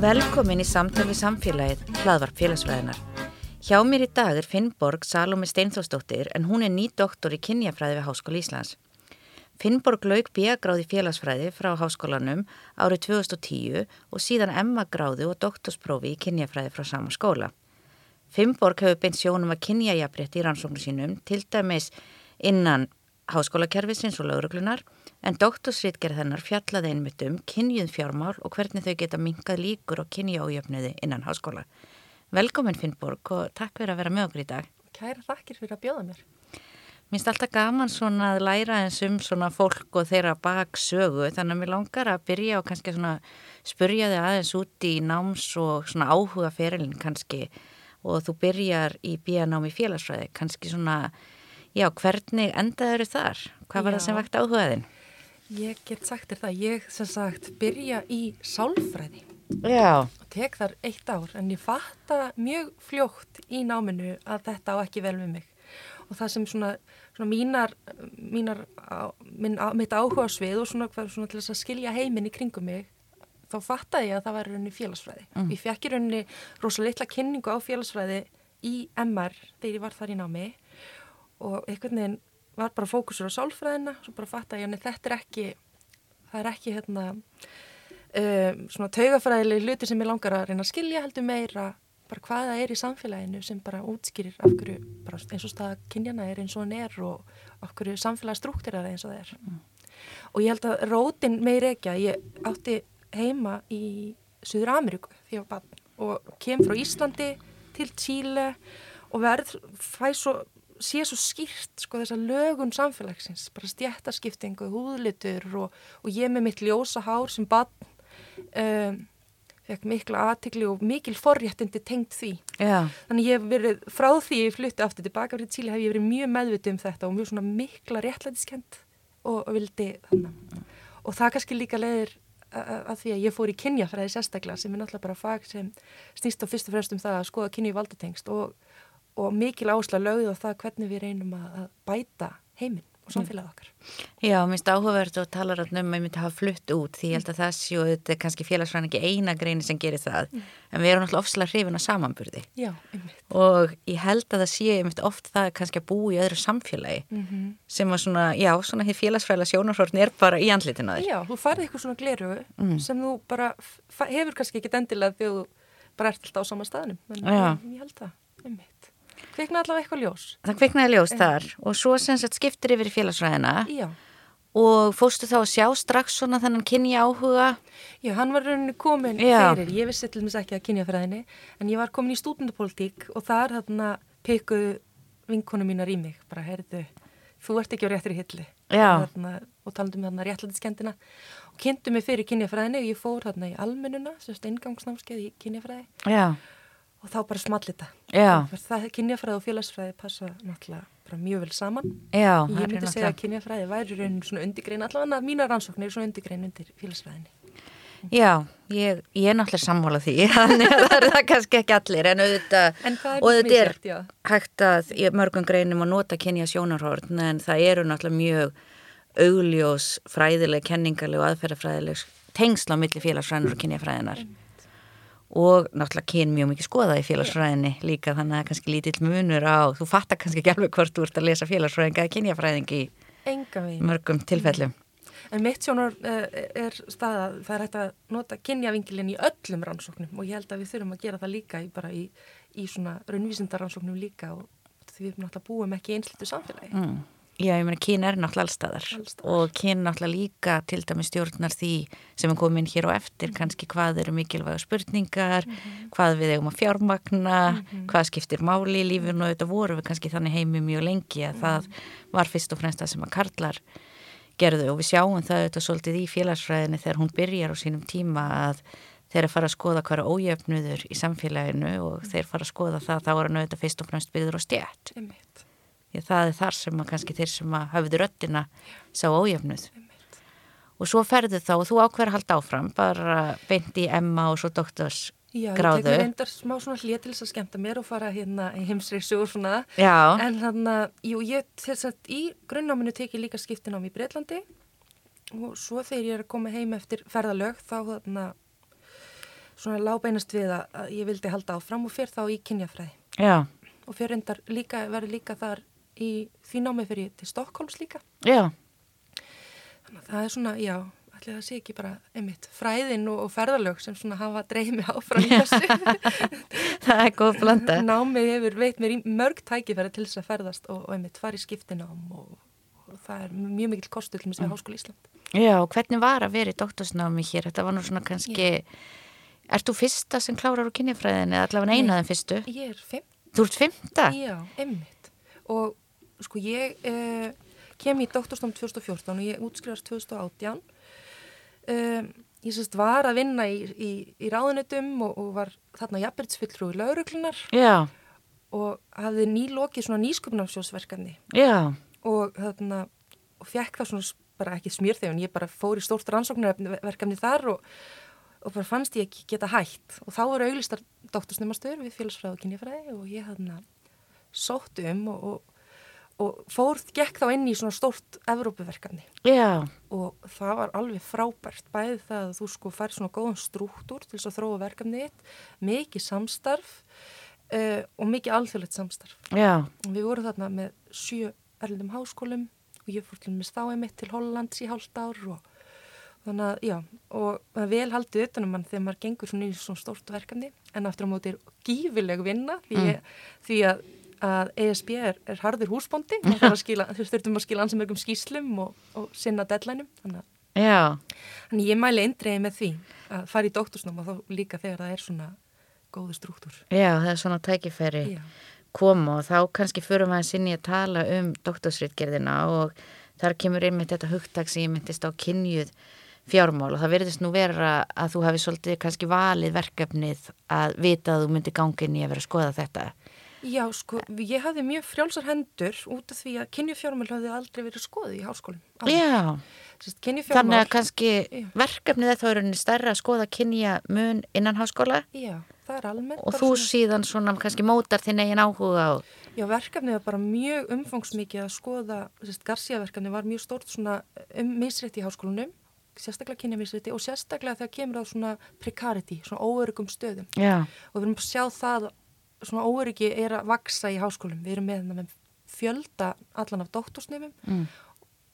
Velkomin í samtali samfélagið, hlaðvarp félagsfræðinar. Hjá mér í dag er Finnborg Salome Steinþórsdóttir en hún er ný doktor í kynjafræði við Háskóla Íslands. Finnborg lauk B-gráði félagsfræði frá háskólanum árið 2010 og síðan Emma-gráði og doktorsprófi í kynjafræði frá sama skóla. Finnborg hefur beint sjónum að kynjajafrétti í rannsóknu sínum til dæmis innan háskólakerfisins og lauruglunar en doktorsritgerð hennar fjallaði einmitt um kynjuð fjármál og hvernig þau geta minkað líkur og kynjaójöfniði innan háskóla. Velkomin Finnborg og takk fyrir að vera með okkur í dag. Kæra þakkir fyrir að bjóða mér. Mér finnst alltaf gaman svona að læra eins um svona fólk og þeirra baksögu þannig að mér langar að byrja og kannski svona spurja þig aðeins út í náms og svona áhuga ferilinn kannski og þú byrjar í bíanámi félagsfræði kannski svona Já, hvernig endaður þar? Hvað var Já. það sem vakt áhugaðin? Ég get sagt þér það, ég sem sagt byrja í sálfræði Já. og tek þar eitt ár en ég fatta mjög fljótt í náminu að þetta á ekki vel með mig og það sem svona, svona mínar, mínar á, minn, á, mitt áhuga svið og svona, svona til þess að skilja heiminn í kringum mig þá fattaði ég að það var rauninni félagsfræði. Mm. Ég fekk í rauninni rosalega litla kynningu á félagsfræði í MR þegar ég var þar í námi og einhvern veginn var bara fókusur á sálfræðina og svo bara fatta ég að þetta er ekki það er ekki hérna um, svona taugafræðileg luti sem ég langar að reyna að skilja heldur meira bara hvað það er í samfélaginu sem bara útskýrir af hverju, bara eins og staða kynjana er eins og hann er og af hverju samfélagsstrúktir er eins og það er mm. og ég held að rótin meir ekki að ég átti heima í Suður Ameríku því ég var bann og kem frá Íslandi til Tíle og verð fæ svo sé svo skýrt sko þessa lögun samfélagsins, bara stjættaskiptingu, húðlitur og, og ég með mitt ljósa hár sem bann um, fekk mikla aðtikli og mikil forréttindi tengt því. Já. Þannig ég hef verið, frá því ég flutti aftur tilbaka frá Tíli hef ég verið mjög meðvitið um þetta og mjög svona mikla réttlætiskend og, og vildi þannig. Og það kannski líka leiðir að því að ég fór í kynjafræði sérstaklega sem er náttúrulega bara fag sem snýst á fyrst og fremst um það að skoða kynju valdatengst og og mikil ásla lögð á það hvernig við reynum að bæta heiminn og samfélagið okkar. Já, minnst áhugavert og talar um að maður myndi hafa flutt út því ég held að það séu, þetta er kannski félagsfræðan ekki eina greini sem gerir það, mm. en við erum náttúrulega ofslega hrifin á samanburði. Já. Og ég held að það sé einmitt oft það kannski að bú í öðru samfélagi mm -hmm. sem að svona, já, svona hér félagsfræðilega sjónarhórn er bara í andlitin að þér. Já, þú farið eitthvað svona gleru mm. sem þú bara hefur kannski ekki endilega þegar þú bara ert alltaf á sama staðnum, en ég held það, einmitt kviknaði allavega eitthvað ljós. Það kviknaði ljós en... þar og svo sem sagt skiptir yfir í félagsfræðina Já. og fóstu þá að sjá strax svona þennan kynja áhuga? Já, hann var rauninni komin Já. fyrir, ég vissi til og meins ekki að kynja fræðinni en ég var komin í stúdendapolítík og þar þarna pekuðu vinkonu mínar í mig, bara heyrðu, þú ert ekki á réttri hilli þarna, og talandum með þarna réttlætiskendina og kynntu mig fyrir kynjafræðinni og ég fór þarna í almennuna, semst eingangsnámskeið í kynjafræði Já og þá bara smallita það kynjafræði og félagsfræði passa náttúrulega mjög vel saman. Já, ég myndi segja að kynjafræði væri raun svona undirgrein, allavega mína rannsóknir er svona undirgrein undir félagsfræðinni. Já, ég, ég er náttúrulega sammálað því. Þannig að það er það kannski ekki allir en auðvitað, og þetta er já. hægt að mörgum greinum að nota kynja sjónarhórn en það eru náttúrulega mjög augljós fræðileg, kenningarleg og aðferðafræðileg tengsla á milli félagsfræðinar og kynjafræðinar og náttúrulega kyn mjög mikið skoða í félagsfræðinni líka þannig að það er kannski lítill munur á þú fattar kannski ekki alveg hvort þú ert að lesa félagsfræðinga eða kynjafræðingi í mörgum tilfellum. En mitt sjónar uh, er staða það er hægt að nota kynjavingilin í öllum rannsóknum og ég held að við þurfum að gera það líka í, bara í, í svona raunvísindarrannsóknum líka og því við náttúrulega búum ekki einslitu samfélagi. Mm. Já, ég meina, kyn er náttúrulega allstaðar, allstaðar og kyn náttúrulega líka til dæmi stjórnar því sem er komin hér og eftir, mm -hmm. kannski hvað eru mikilvæga spurningar, mm -hmm. hvað við eigum að fjármagna, mm -hmm. hvað skiptir máli í lífinu og þetta voru við kannski þannig heimi mjög lengi að það mhm. var fyrst og fremst það sem að Karlar gerðu og við sjáum það auðvitað svolítið í félagsfræðinu þegar hún byrjar á sínum tíma að þeir fara að skoða hverja ójöfnuður í samfélaginu og þeir fara að skoða það þá er hann auðvitað fyrst og fremst byggður og stjætt. Því það er þar sem að kannski þeir sem að hafðu röttina sá ójöfnuð. Og svo ferðu þá og þú ákveður að halda áfram, bara beint í Emma og svo doktors Já, ég tekur reyndar smá svona hlið til þess að skemmta mér og fara hérna í heimsreysu og svona. Já, En þannig að, jú, ég þess að í grunnnáminu teki líka skiptin á mig í Breitlandi og svo þegar ég er að koma heim eftir ferðalög þá þannig að svona lábeinast við að, að ég vildi halda áfram og fyrir þá í kynjafræði. já, Og fyrir reyndar líka, verður líka þar í því námi fyrir ég til Stokkólms líka. já, Þannig að það er svona, já, ætli það sé ekki bara einmitt fræðin og, og ferðalög sem svona hafa dreigð mig áfram í þessu. það er góð blanda. Námið hefur veit mér í mörg tækifæri til þess að ferðast og, og einmitt fara í skiptinám og, og það er mjög mikill kostu til mér sem Háskóla Ísland. Já, hvernig var að vera í doktorsnámi hér? Þetta var nú svona kannski, ert þú fyrsta sem klárar úr kynjafræðin eða allavega eina af þeim fyrstu? Ég er fimm, Þú ert fymta? já, einmitt og sko ég eh, kem í doktorsnám 2014 og ég útskrifast 2018 um, ég sérst var að vinna í, í, í ráðunitum og, og var þarna jafnbyrtsfylltrúi lauruglunar Já, og hafði nýlokið svona nýsköpnarsjósverkefni já, og þarna og fekk það svona bara ekki smjörþegun, ég bara fór í stórt rannsóknarverkefni þar og, og bara fannst ég ekki geta hætt. Og þá voru auglistar doktorsnefmastöður við félagsfræð og kynjafræði og ég þarna sótt um og, og, og fór, gekk þá inn í svona stórt Evrópuverkefni. Já, og það var alveg frábært bæði það að þú sko fær svona góðan strúktúr til þess að þróa verkefnið þitt, mikið samstarf uh, og mikið alþjóðlegt samstarf. Já, og við vorum þarna með sjö erlendum háskólum og ég fór til með stáið mitt til Hollands í hálft ár og þannig að, já, og það er vel haldið utanum mann þegar maður gengur svona í svona stórt verkefni en aftur á móti er gífileg vinna því, mm. því að, að ESB er, er harður húsbóndi þú þurftum að skila ansið mörgum skýslum og, og sinna deadlineum þannig Þannig ég mæli eindreiði með því að fara í doktorsnám og þá líka þegar það er svona góðu struktúr. já, það er svona tækifæri Já. koma og þá kannski förum við að sinni að tala um doktorsritgerðina og þar kemur einmitt þetta hugtak sem ég myndist á kynjuð fjármál og það verðist nú vera að þú hafi svolítið kannski valið verkefnið að vita að þú myndir gangin í að vera að skoða þetta. Já, sko, ég hafði mjög frjálsar hendur út af því að kynjufjármál hafði aldrei verið skoðið í háskólum. Já, Sist, þannig að kannski Já. verkefnið þetta er stærra að skoða kynja mun innan háskóla Já, það er almennt. og þú svona- síðan svona kannski mótar þinn eigin áhuga á. Já, verkefnið var bara mjög umfangsmikið að skoða, sérst, Garcia-verkefnið var mjög stórt svona um misrétti í háskólunum, sérstaklega kynjamisrétti og sérstaklega þegar kemur á svona precarity, svona óörugum stöðum. Já, og við erum að sjá það svona óöryggi er að vaksa í háskólum við erum með, með fjölda allan af doktorsnefum Mm.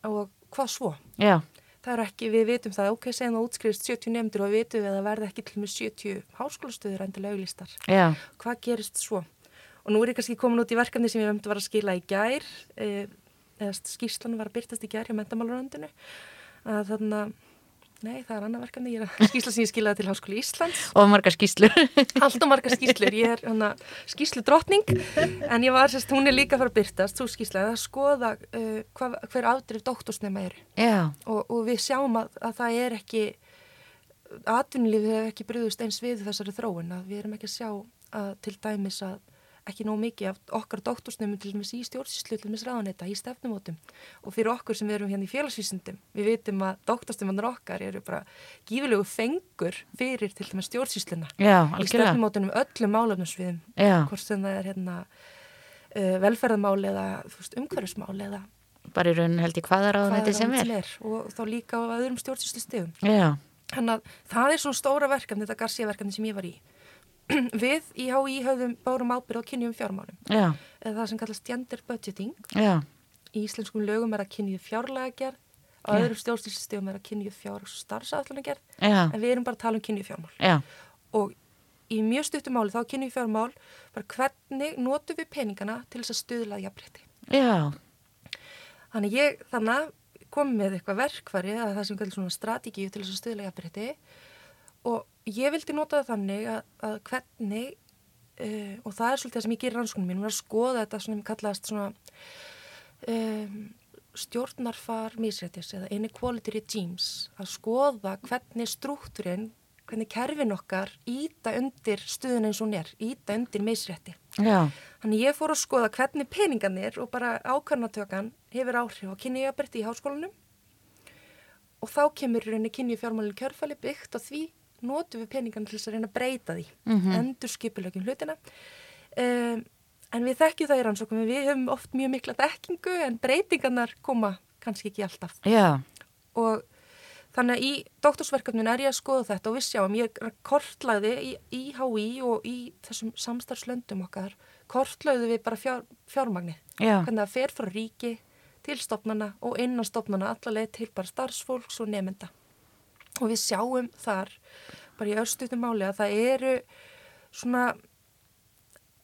og hvað svo? já, Það er ekki, við vitum það, ok, segjum það útskrifist 70 nefndur og við vitum við að það verði ekki til með 70 háskólastöður endilega auglistar. já, Hvað gerist svo? Og nú er ég kannski komin út í verkefni sem ég vemdi var að skila í gær, eh, eða skýrslan var að byrtast í gær hjá mentamáluröndinu, að þarna, nei, það er annað verkefni, ég er að skýrsla sem ég skilaði til Háskóli Íslands. Og margar skýslur. allt og margar skýslur, ég er hana, skýslu drottning, en ég var sérst, hún er líka fara að byrtast, þú skýslaði að skoða uh, hva, hver afdrif doktorsnema eru. Já, og, og við sjáum að, að það er ekki atvinnulífið hefur ekki bröðust eins við þessari þróun að við erum ekki að sjá að til dæmis að ekki nóg mikið af okkar doktorsnefnum til dæmis í stjórnsýslu, til dæmis ráðanetta, í stefnumótum og fyrir okkur sem erum hérna í félagsvísundum við vitum að doktorsnefnarnir okkar eru bara gífilegu fengur fyrir til dæmis stjórnsýsluna. Já, í stefnumótunum öllum málefnusviðum hvort sem það er hérna uh, velferðamál eða þú veist, umhverfismál eða bara í raun held ég hvaða ráðuneyti sem ráðuneyti er. og þá líka á öðrum stjórnsýslu stegum Já, þannig að það er svona stóra verkefni þetta Garcia verkefni sem ég var í við í HÍ höfðum bárum ábyrð á kynjum fjármálum. Já, eða það sem kallast gender budgeting. Já, í íslenskum lögum er að kynju fjárlega gerð á öðrum stjórnsýslu stegum er að kynju fjár og starfsætluna gerð já, en við erum bara að tala um kynju fjármál. Já, og í mjög stuttum máli þá kynni við fjármál bara hvernig notum við peningana til þess að stuðla jafnrétti. já, Þannig ég þannig kom með eitthvað verkfæri að það sem kallar svona strategíu til þess að stuðla jafnrétti. Og ég vildi nota það þannig að, að hvernig uh, og það er svolítið það sem ég gerir rannsóknum mín, að skoða þetta sem kallast svona um, stjórnarfar misrættis eða inequality regimes að skoða hvernig struktúrin hvernig kerfin okkar íta undir stuðun eins og hún er, íta undir misrætti Já. Þannig ég fór að skoða hvernig peningarnir og bara ákvarnatökan hefur áhrif á kynniðjabrætti í háskólanum og þá kemur rauninni kynni fjármálinn kjörfæli byggt og því notum við peningarnir til þess að reyna að breyta því, mm -hmm. endur skipilökin hlutina. Um, en við þekkjum það í rannsókum, við höfum oft mjög mikla þekkingu en breytingarnar koma kannski ekki alltaf. Já. Og Þannig að í doktorsverkefninu er ég að skoða þetta og við sjáum, ég kortlaði í, í HÍ og í þessum samstarfslöndum okkar, kortlaði við bara fjár, fjármagnir. Já. Hvernig það fer frá ríki til stopnana og innan stopnana allaveg til bara starfsfólks og nefnda. Og við sjáum þar, bara í östutum máli, að það eru svona,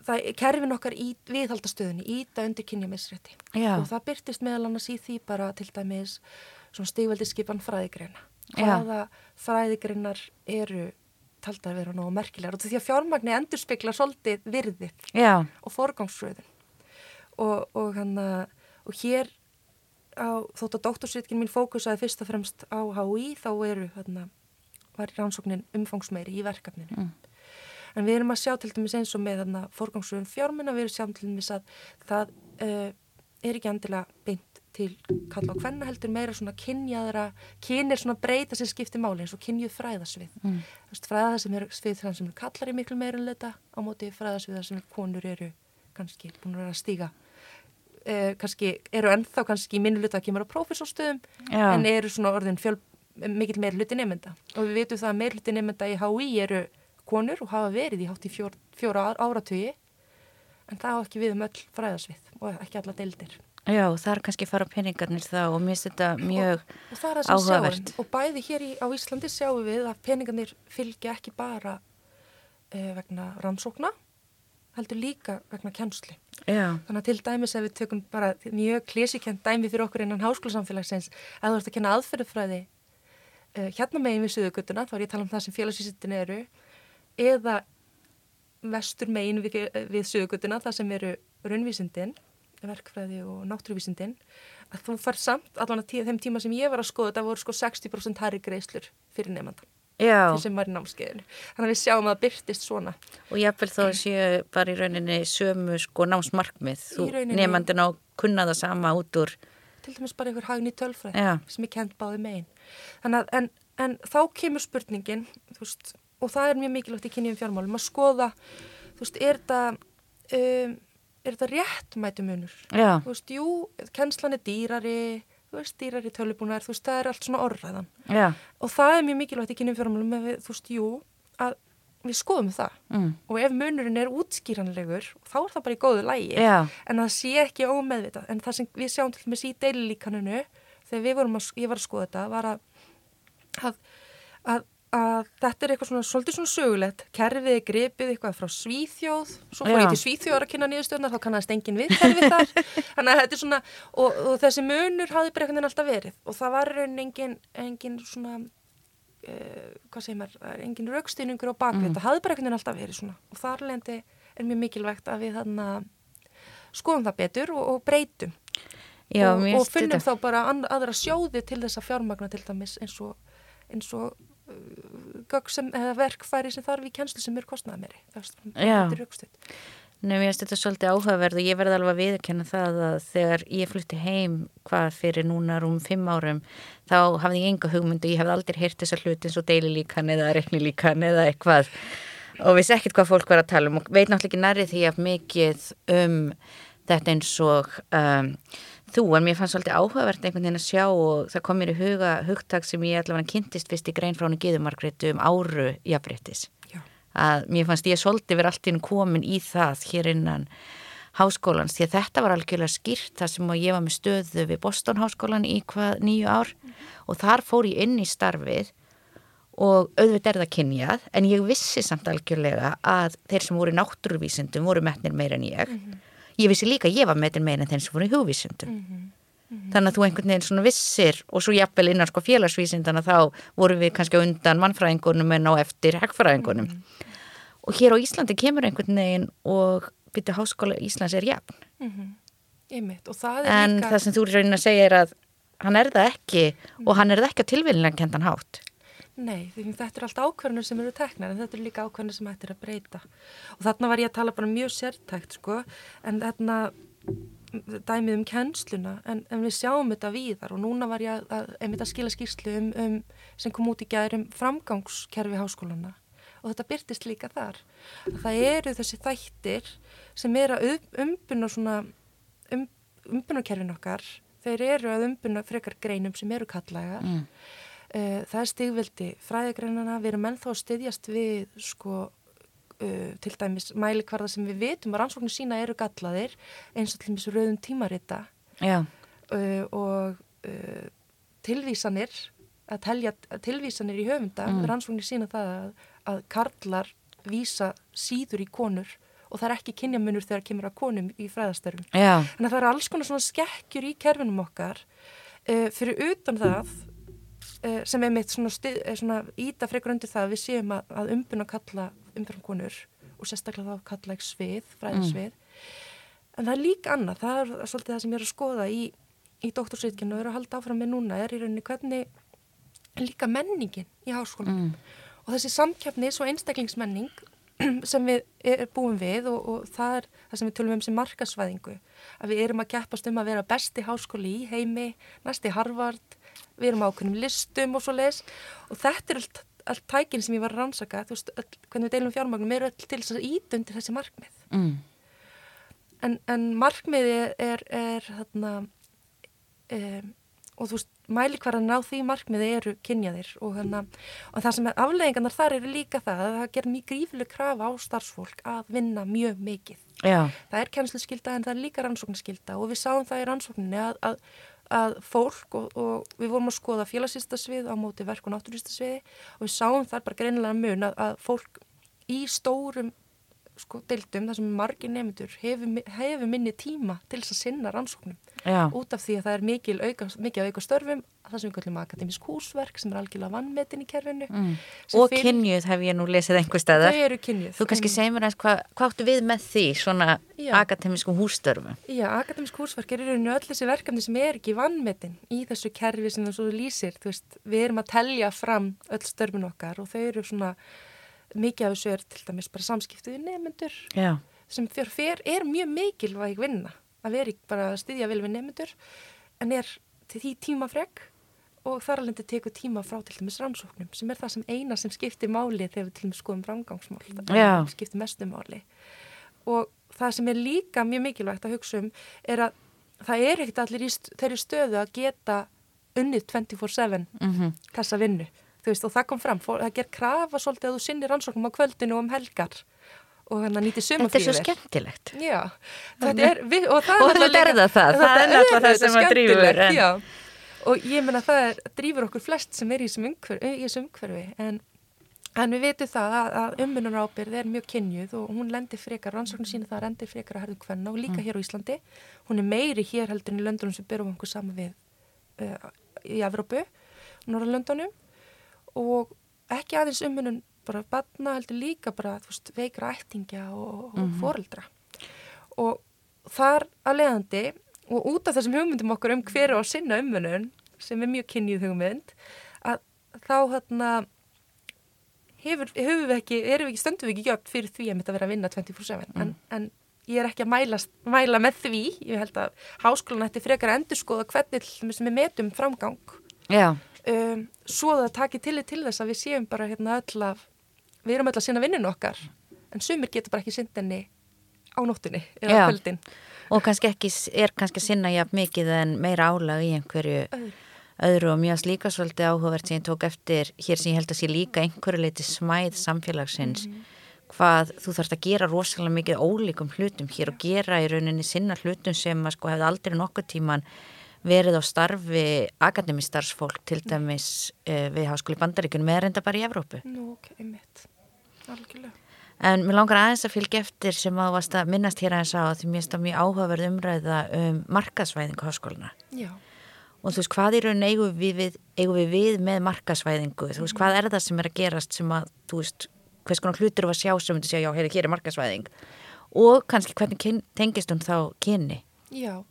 það er kerfin okkar í viðhaldastöðunni, íta undir kynjamisrétti. Og það byrtist meðal annars í því bara til dæmis svona stígveldi skipan fræðigreina. Hvaða fræðigreinar eru talt að vera nógu merkilegar og því að fjármagni endur spekla svolítið virðið Já. og forgangsröðin og, og, hana, og hér á, þótt að doktorsritkin mín fókusaði fyrst og fremst á HÍ þá eru hana, var rannsóknin umfangsmeiri í verkefninu mm. en við erum að sjá til dæmis eins og með forgangsröðin fjármuna við erum að sjá til dæmis að það uh, er ekki endilega beint til kalla á hvenna heldur meira svona kynjaðra, kynir svona breyta sem skiptir máli eins og kynjuð fræðasvið mm. fræða sem er svið þannig sem er kallar í miklu meira en þetta á móti fræðasvið sem konur eru kannski búin að stíga eh, kannski eru ennþá kannski í minnuluta að kemur á prófessorstöðum en eru svona orðin fjöl, mikil meir hluti nefnda og við veitum það að meir hluti nefnda í HÍ eru konur og hafa verið í hátt í fjór, fjóra áratögi en það á ekki við um öll fræðasvið og ekki alla deildir. Já, það er kannski fara peningarnir þá og mér finnst þetta mjög og, og áhugavert. Og bæði hér í, á Íslandi sjáum við að peningarnir fylgja ekki bara eh, vegna rannsókna, heldur líka vegna kjænsli. Já. Þannig að til dæmis ef við tökum bara mjög klísikent dæmi fyrir okkur innan háskólasamfélagsins, að þú ert að kenna aðferðufræði eh, hérna megin við söðugutuna, þá er ég að tala um það sem félagsvísittin eru, eða vestur megin við, við söðugutuna, það sem eru raunvísindin verkfræði og náttúruvísindin að þú far samt, allan að þeim tíma sem ég var að skoða þetta voru sko 60% herri greislur fyrir nefndan þeir sem var í námskeiðinu. Þannig að við sjáum að það byrtist svona. Og jáfnvel þó séu bara í rauninni sömu sko námsmarkmið. Þú nefndin á kunnaða sama út úr til dæmis bara einhver hagn í tölfræð Já. sem ég kent báði megin. Að en, en þá kemur spurningin veist, og það er mjög mikilvægt í kynjum fjármálum að skoða veist, er það um, er þetta réttmætu munur Já. þú veist, jú, kennslan er dýrari þú veist, dýrari tölubúnar þú veist, það er allt svona orðræðan Já. og það er mjög mikilvægt í kynum fjármálum þú veist, jú, að við skoðum það mm. og ef munurinn er útskýranlegur þá er það bara í góðu lægi Já. en það sé ekki ómeðvitað en það sem við sjáum til dæmis í deililíkaninu þegar við vorum að, ég var að skoða þetta var að, að, að að þetta er eitthvað svona svolítið svona sögulegt. Kerfið er gripið eitthvað frá Svíþjóð. Svo fór ég til Svíþjóðar að kynna nýðustöðnar þá kannast engin við kerfið þar. Þannig að þetta er svona og, og þessi munur hafði bara veginn alltaf verið. Og það var engin, engin svona uh, hvað segir maður, engin raukstýningur á bakvið, mm. það hafði bara veginn alltaf verið svona. Og þar lendi er mjög mikilvægt að við þarna skoðum það betur og, og breytum. Já, og, og finnum þetta. þá bara aðra sjóði til þessa fjármagna til dæmis eins og eins og sem, verkfæri sem þarf í kjænslu sem er kostnað meiri þetta er raukstuð Nei, mér finnst þetta svolítið áhugaverð og ég verði alveg að viðkjanna það að þegar ég flutti heim hvað fyrir núna rúm fimm árum þá hafði ég enga hugmyndu, ég hafði aldrei heyrt þessar hluti eins og deililíkan eða reiknilíkan eða eitthvað. Og vissi ekkert hvað fólk var að tala um og veit náttúrulega ekki nærið því að mikið um þetta eins og um, þú, en mér fannst svolítið áhugavert einhvern veginn að sjá og það kom mér í huga hugtak sem ég allavega kynntist fyrst í grein frá henni Gíðumargreitu um áru jafnréttis. Að mér fannst ég svolítið verið allt inn komin í það hér innan háskólans því að þetta var algjörlega skýrt það sem ég var með stöðu við Boston háskólan í hvað nýju ár. Mm. og þar fór ég inn í starfið og auðvitað er það kynjað en ég vissi samt algjörlega að þeir sem voru náttúruvísindum voru metnir meira en ég. Mm -hmm ég vissi líka að ég var metin meina en þeim sem voru í hugvísindum mm -hmm. Mm -hmm. þannig að þú einhvern veginn svona vissir og svo jafnvel innan sko félagsvísindana þá voru við kannski undan mannfræðingunum en á eftir hegfræðingunum mm -hmm. og hér á Íslandi kemur einhvern veginn og byrju háskóla Íslands er jafn mhm. það en líka... það sem þú er raunin að segja er að hann er það ekki og hann er það ekki að tilvillinlega kentan hátt Nei, þetta er allt ákveðnir sem eru teknar en þetta er líka ákveðnir sem hættir að breyta. Og þarna var ég að tala bara mjög sértækt sko, en þarna dæmið um kennsluna en, en við sjáum þetta víðar og núna var ég að, að, skila skýrslu um, um, sem kom út í gæðum framgangskerfi háskólana og þetta byrtist líka þar. Það eru þessi þættir sem er að umbuna svona um, umbunarkerfin okkar þeir eru að umbuna frekar greinum sem eru kallægar mm. Uh, það er stigveldi fræðigreinana, við erum ennþá að styðjast við sko uh, til dæmis mælikvarða sem við vitum að rannsóknir sína eru gallaðir eins og til dæmis rauðum tímarita. Uh, og tilvísanir að telja tilvísanir í höfunda mm. rannsóknir sína það að, að karlar vísa síður í konur og það er ekki kynjamunur þegar kemur að konum í fræðastörfum. Þannig að það er alls konar svona skekkjur í kerfinum okkar. Fyrir utan það sem er mitt svona, eh, svona íta frekar undir það að við séum að, að umbuna kalla umbjörnum konur og sérstaklega þá kalla ekki svið, fræðisvið mm. en það er líka annað, það er svolítið það sem ég er að skoða í, í doktorsveitkinu og er að halda áfram með núna er í rauninni hvernig líka menningin í háskólanum mm. og þessi samkjafnis og einstaklingsmenning sem við er, búum við og, og það er það sem við tölum um sem markasvæðingu að við erum að keppast um að vera besti háskóli í heimi, næsti Harvard við erum ákveðnum listum og svo leis og þetta er allt, allt tækin sem ég var að rannsaka þú veist, öll, hvernig við deilum fjármagnum er öll til þess að íta undir þessi markmið mm. en, en markmiði er, er þarna um, og þú veist, mælikvarðan á því markmiði eru kynjaðir og, hana, og það sem er afleggingarnar þar eru líka það að það ger mjög grífileg krafa á starfsfólk að vinna mjög mikið. Já. Það er kennslu skilda en það er líka rannsóknarskilda og við sáum það í rannsókninni að, að að fólk og, og við vorum að skoða félagsýstasvið á móti verk og náttúrýstasviði og við sáum þar bara greinilega mun að, að fólk í stórum sko deildum þar sem margir nefndur hefur, hefur minni tíma til þess að sinna rannsóknum Já. út af því að það er mikil auka, mikið auka störfum það sem við kallum akademisk húsverk sem er algjörlega vannmetin í kerfinu mm. og fyrir... kynjuð hef ég nú lesið einhver staðar þau eru kynjuð þú kannski segir mér aðeins hvað hva áttu við með því svona Já. akademiskum hússtörfum Já, akademisk húsverk er í rauninu öll þessi verkefni sem er ekki vannmetin í þessu kerfi sem þú lýsir veist, við erum að telja fram öll störfin okkar og þau eru svona mikið af þessu er til dæmis bara samskiptið við nefnendur Já. sem fyrir fyrr er mjög mikilvæg vinna að veri bara að styðja vel við nefnendur en er til því tímafreg og þar alveg tekur tíma frá til dæmis rannsóknum sem er það sem eina sem skiptir máli þegar við til dæmis skoðum framgangsmál það skiptir mestu máli og það sem er líka mjög mikilvægt að hugsa um er að það er ekkert allir í þeirri stöðu að geta unnið 24-7 mm -hmm. þessa vinnu veist, og það kom fram, það ger krafa svolítið að þú sinni rannsóknum á kvöldinu og um helgar og þannig að nýti sumafríður. Þetta er svo skemmtilegt. Já, þetta er, við, og það og er þetta er það það, það er náttúrulega það sem að drýfur. Já, og ég menna það er, drýfur okkur flest sem er í þessum umhverfi, en, en við veitum það að, að umvinnunábyrð er mjög kynjuð og hún lendir frekar, rannsóknum sína það lendir frekar að herðu hvenna og líka mm. hér á Íslandi. Hún er meiri hér heldur en í löndunum sem byrjum okkur saman við uh, í Evrópu, Norrlöndunum og ekki aðeins umhennun bara batna heldur líka bara veist, veikra ættingja og, og mm -hmm. foreldra. Og þar að leiðandi og út af þessum hugmyndum okkur um hverju á sinna umhennun sem er mjög kynnið hugmynd að þá hérna hefur, hefur við ekki, erum við ekki stundum við ekki gjöpt fyrir því að mitt að vera að vinna 24-7 mm. en, en ég er ekki að mæla, mæla með því, ég held að háskólan ætti frekar að endur skoða hvernig við metum framgang. Já um, svo það takir tillit til þess að við séum bara hérna öll að við erum öll að sinna vinninu okkar en sumir getur bara ekki sindinni á nóttunni eða kvöldin. Og kannski ekki, er kannski að sinna jafn mikið en meira álag í einhverju öðru, öðru og mjög líka svolítið áhugavert sem ég tók eftir hér sem ég held að sé líka einhverju leiti smæð samfélagsins mm hvað þú þarfst að gera rosalega mikið ólíkum hlutum hér og gera í rauninni sinna hlutum sem að sko hefði aldrei nokkuð tíman verið á starfi akademistarfsfólk til dæmis uh, við Háskóli Bandaríkunum eða reynda bara í Evrópu. Nú, ok, mitt. Algjörlega. En mér langar aðeins að fylgja eftir sem að að minnast hér aðeins á því mér stáð mjög áhugaverð umræða um markasvæðingu háskóluna. Já. Og þú veist, hvað í raun eigum við við, eigum við, við með markasvæðingu? Þú veist, hvað er það sem er að gerast sem að, þú veist, hvers konar hlutur var sjá sem þú segja, já, hér er markasvæðing. Og kannski hvernig tengist hún þá kynni? Já,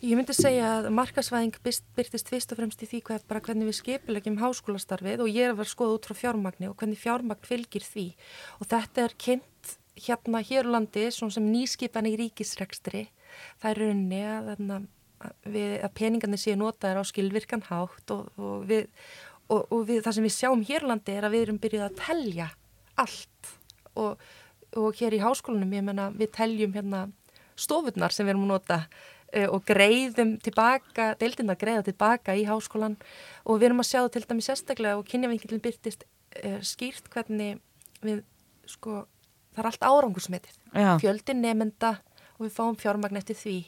Ég myndi segja að markasvæðing byrtist fyrst og fremst í því hvað, bara hvernig við skipilegjum háskólastarfið og ég vera skoða út frá fjármagni og hvernig fjármagn fylgir því. Og þetta er kynnt hérna hér á landi sem nýskipan í ríkisrekstri. Það er raunni að, að, að peningarnir séu notaður á skilvirkan hátt og, og, við, og, og við, það sem við sjáum hér á landi er að við erum byrjuð að telja allt. Og hér í háskólanum ég menna við teljum hérna stofurnar sem við erum að nota og greiðum tilbaka, deildin að greiða tilbaka í háskólan og við erum að sjá til dæmi sérstaklega og kynjavinkilin byrtist uh, skýrt hvernig við, sko, það er allt árangursmetið, fjöldin nefnda og við fáum fjármagn eftir því.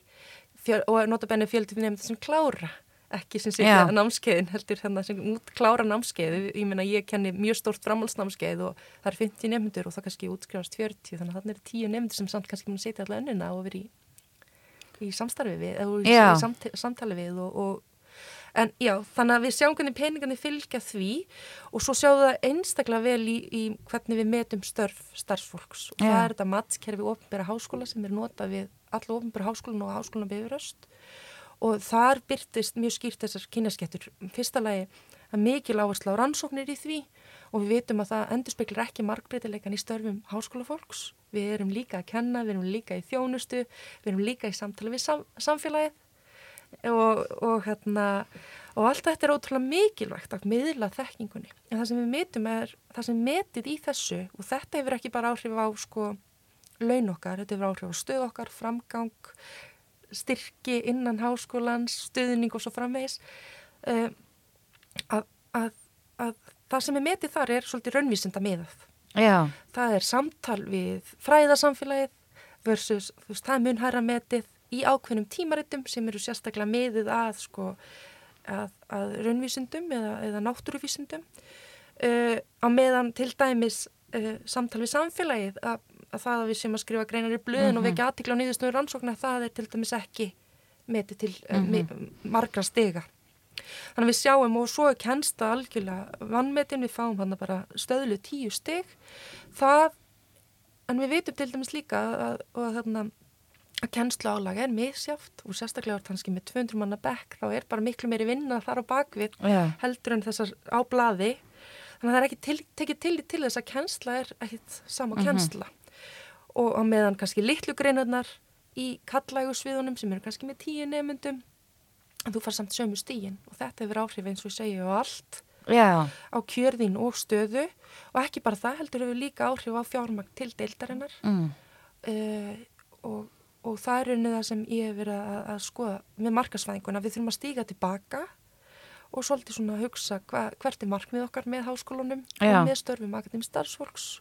Fjöl, og notabenni fjöldin nefnda sem klára, ekki sem sýkja námskeiðin heldur þannig sem út klára námskeið, ég menna ég kenni mjög stórt framhalsnámskeið og það er 50 nefndur og það kannski útskrifast 40 þannig að þannig er 10 nefndur sem samt kannski mun setja alltaf önnuna og verið í samstarfi við eða samt, samtali við og, og, en já, þannig að við sjáum hvernig peningarnir fylgja því og svo sjáum við það einstaklega vel í, í hvernig við metum störf starfsfólks. Og já. það er þetta mattskerfi ofnbæra háskóla sem er notað við alla ofnbæra háskólan og háskólan byrjuröst og þar byrtist mjög skýrt þessar kynjaskettur. Fyrsta lagi að mikil áherslu á rannsóknir í því og við vitum að það endur speklar ekki markbreytileikan í störfum háskólafólks við erum líka að kenna, við erum líka í þjónustu, við erum líka í samtala við sam, samfélagið og, og, hérna, og allt þetta er ótrúlega mikilvægt að miðla þekkingunni. En það sem við metum er það sem metið í þessu og þetta hefur ekki bara áhrif á sko laun okkar, þetta hefur áhrif á stöð okkar, framgang, styrki innan háskólans, stöðning og svo framvegs uh, að, að, að það sem er metið þar er svolítið raunvísinda miðað Já. það er samtal við fræðarsamfélagið versus veist, það munhæra metið í ákveðnum tímaritum sem eru sérstaklega meðið að, sko, að, að raunvísindum eða, eða náttúruvísindum uh, á meðan til dæmis uh, samtal við samfélagið að, að það að við sem að skrifa greinar í blöðin mm -hmm. og vekja aðtikla á nýðustöður rannsóknar það er til dæmis ekki metið til uh, mm -hmm. margra stega Þannig að við sjáum og svo er kennsta algjörlega vannmetin, við fáum hann bara stöðlu tíu stygg. Það, en við veitum til dæmis líka að, að, að, að kennsla álag er misjáft og sérstaklega er kannski með 200 manna bekk, þá er bara miklu meiri vinna þar á bakvið yeah. heldur en þessar á blaði. Þannig að það er ekki til, tekið til til þess að kennsla er ekkit sama mhm. kennsla. Mm -hmm. Og á meðan kannski litlu greinarnar í kallægusviðunum sem eru kannski með tíu nefnundum en þú far samt sömu stígin og þetta hefur áhrif eins og ég segja og allt Já. á kjörðin og stöðu og ekki bara það heldur hefur líka áhrif á fjármagn til deildarinnar mm. uh, og, og það er unnið það sem ég hefur verið að, að skoða með markasvæðinguna, við þurfum að stíga tilbaka og svolítið svona að hugsa hva, hvert er markmið okkar með háskólunum Já. og með störfum akademi starfsfólks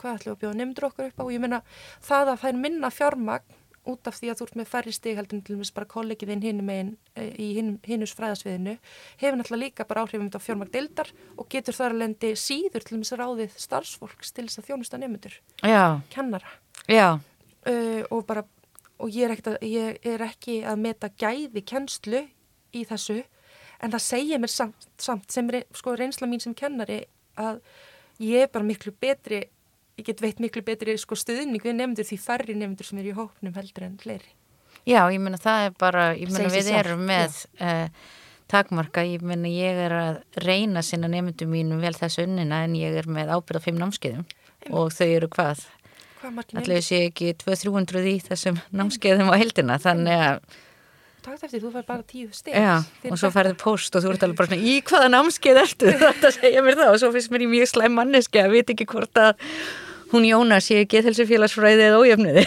hvað ætlum við að bjóða nefndur okkur upp á og ég menna það að það er minna fjármagn út af því að þú ert með færri stig heldur til og meins bara kollegiðinn hinum einn eh, í hinnus fræðasviðinu hefur náttúrulega líka bara áhrifum á fjármagn deildar og getur þar að lendi síður til og meins ráðið starfsfólks til þess að þjónusta nefnundur, kennara. Uh, og bara og ég er, að, ég er ekki að meta gæði kennslu í þessu en það segir mér samt, samt sem sko, reynsla mín sem kennari að ég er bara miklu betri ég get veit miklu betri sko, stuðning við nefndur því færri nefndur sem er í hópnum heldur en fleiri. Já, ég menna það er bara, ég menna við sjálf, erum með uh, takmarka, ég menna ég er að reyna sinna nefndum mínum vel þessu unnina en ég er með ábyrða fimm námskeiðum Eim. og þau eru hvað? Allir sé ekki 200-300 í þessum námskeiðum á heldina, þannig að takt eftir, þú fær bara tíu steg Já, og svo færðu post og þú ert alveg bara svona í hvaða námskeið ertu þetta segja mér það og svo finnst mér í mjög slæm manneski að veit ekki hvort að hún Jóna sé ekki þelsefélagsfræði eða ójöfniði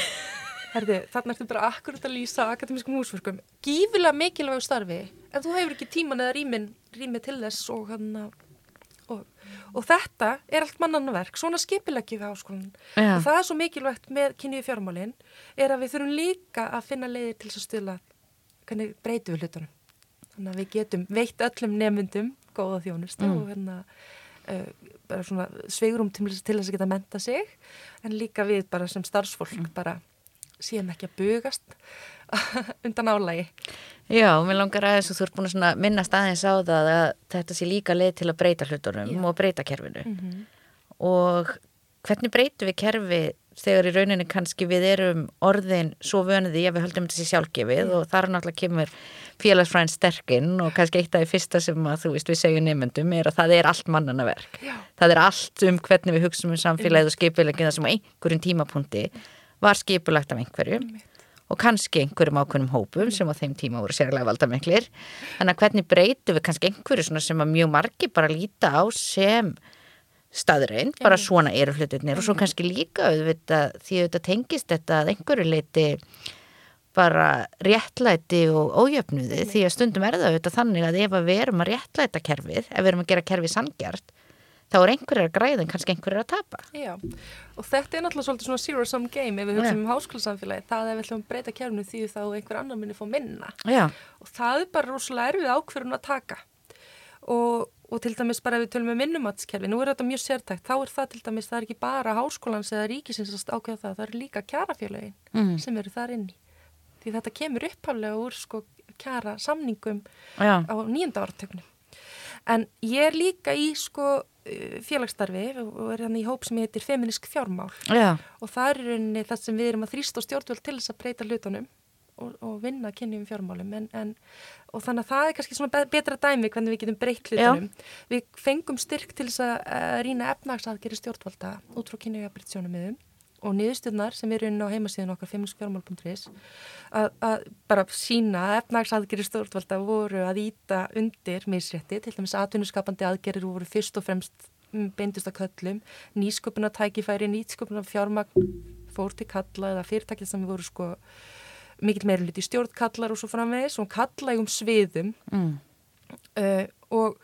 Herði, þarna ertu bara akkurat að lýsa akademískum húsverkum. Gífilega mikilvægu starfi en þú hefur ekki tíman eða rýmin, rýmin til þess og, hana, og, og þetta er allt mannanverk. Svona skipileggi við áskolan og það er svo mikilvægt með kynniði fjármálin er að við þurfum líka að finna leiðir til að stila hvernig breytu við hlutunum. Þannig að við getum veitt öllum nefndum góða þjónust mm. og hérna bara svona sveigurum til, til þess að geta menta sig en líka við bara sem starfsfólk mm. bara síðan ekki að bugast undan álægi Já, mér langar aðeins og þú ert búin að minnast aðeins á það að þetta sé líka leið til að breyta hlutunum Já. og breyta kerfinu mm -hmm. og hvernig breytu við kerfi þegar í rauninni kannski við erum orðin svo vönuði að við höldum þessi sjálfgefið og þar náttúrulega kemur félagsfræðin sterkinn og kannski eitt af því fyrsta sem að þú veist við segjum nefndum er að það er allt mannana verk. Já. það er allt um hvernig við hugsaum um samfélagið og skipulegin það sem á einhverjum tímapunkti var skipulagt af einhverju og kannski einhverjum ákveðnum hópum sem á þeim tíma voru sérlega valdamiklir. Þannig að hvernig breytum við kannski einhverju sem að mjög margi bara líta á sem staðrein, bara svona eru hlutirnir. Og svo kannski líka auðvitað, því auðvitað tengist þetta að einhverju leiti bara réttlæti og ójöfnuði því að stundum er það auðvitað þannig að ef við erum að réttlæta kerfið, ef við erum að gera kerfið sangjart, þá er einhverjar að græða en kannski einhverjar að tapa. Já, og þetta er náttúrulega svolítið svona zero sum game ef við hugsaum um háskólasamfélagi, það er vel að breyta kerfinu því þá einhver annar minni fá minna. Já, og það er bara rosalega erfið ákverðun að taka. Og, og til dæmis bara ef við tölum um vinnumatskerfi, nú er þetta mjög sértækt, þá er það til dæmis, það er ekki bara háskólans eða ríkisins að ákveða það, það er líka kjarafélagin Mm. sem eru þar inni. Því þetta kemur upphálega úr sko kjara samningum já, á nýjunda áratögnum. En ég er líka í sko uh, félagsstarfi og er hann í hóp sem heitir Feminisk fjármál já, og það er rauninni það sem við erum að þrýsta á stjórnvöld til þess að breyta hlutunum og, og vinna kynni um fjármálum en, en, og þannig að það er kannski svona be- betra dæmi hvernig við getum breytt hlutunum. Við fengum styrk til þess að rýna efnagsaðgeri stjórnvalda út frá kynni og jafnbryttsjónum og niðurstöðnar sem eru inn á heimasíðun okkar feminskfjármál.is að, að bara sína að efnagsaðgeri stjórnvalda voru að íta undir misrétti, til dæmis atvinnuskapandi aðgerir voru fyrst og fremst mm, beindust að köllum, nýsköpuna tækifæri, nýsköpuna fjármagn fór til kalla eða fyrirtækið sem voru sko mikill meira hluti stjórnkallar og svo framvegis. Og kallægum sviðum. Mm, uh, og,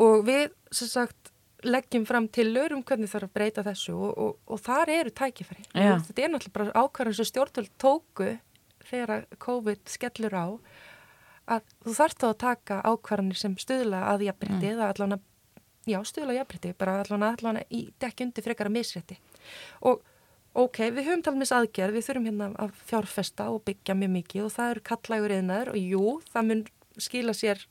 og við sem sagt leggjum fram til um hvernig þarf að breyta þessu og, og, og þar eru tækifæri. Og Þetta er náttúrulega bara ákvarðan sem stjórnvöld tóku þegar COVID skellur á að þú þarft þá að taka ákvarðanir sem stuðla að jafnbrytti eða allan að, já, stuðla jafnbrytti, bara allan að, allan að í dekki undir frekar að misrétti. Og ok, við höfum með þess aðgerð, við þurfum hérna að fjárfesta og byggja mjög mikið og það eru kallægur eðnaður og jú, það mun skila sér,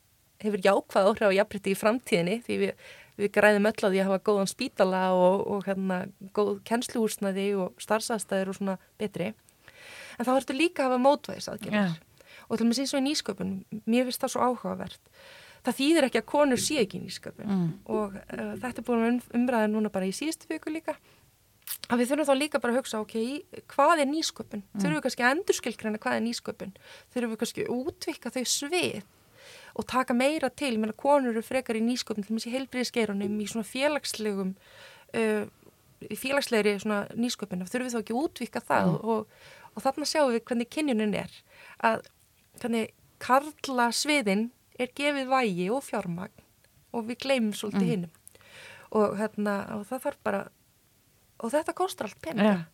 hefur jákvæð áhrif á jafnbrytti í framtíðinni því við, við græðum öll á því að hafa góðan spítala og, og hérna góð kennsluhúsnaði og starfsæðstæðir og svona betri. En þá ertu líka að hafa mótvæðis aðgerðir. Og til og með síðan svo í nýsköpun, mér finnst það svo áhugavert. Það þýðir ekki að konur sé ekki í nýsköpun Mm. og uh, þetta er búin um, umræðin núna bara í síðustu viku líka. Að við þurfum þá líka bara að hugsa, ok, hvað er nýsköpun? Þurfum við kannski að endurskilgræna hvað er nýsköpun? Þurfum við kannski að útvika þau svið og taka meira til, ég meina konur eru frekar í nýsköpun, til og með í heilbriðisgeirunum, í svona félagslegum, uh, í félagslegri svona nýsköpun, þurfum við þá ekki að útvika það og, og þarna sjáum við hvernig kynjunin er, að hvernig karla sviðin er gefið vægi og fjármagn og við gleymum svolítið Mm. hinnum og, hérna, og það þarf bara og þetta kostar allt peninga. Já.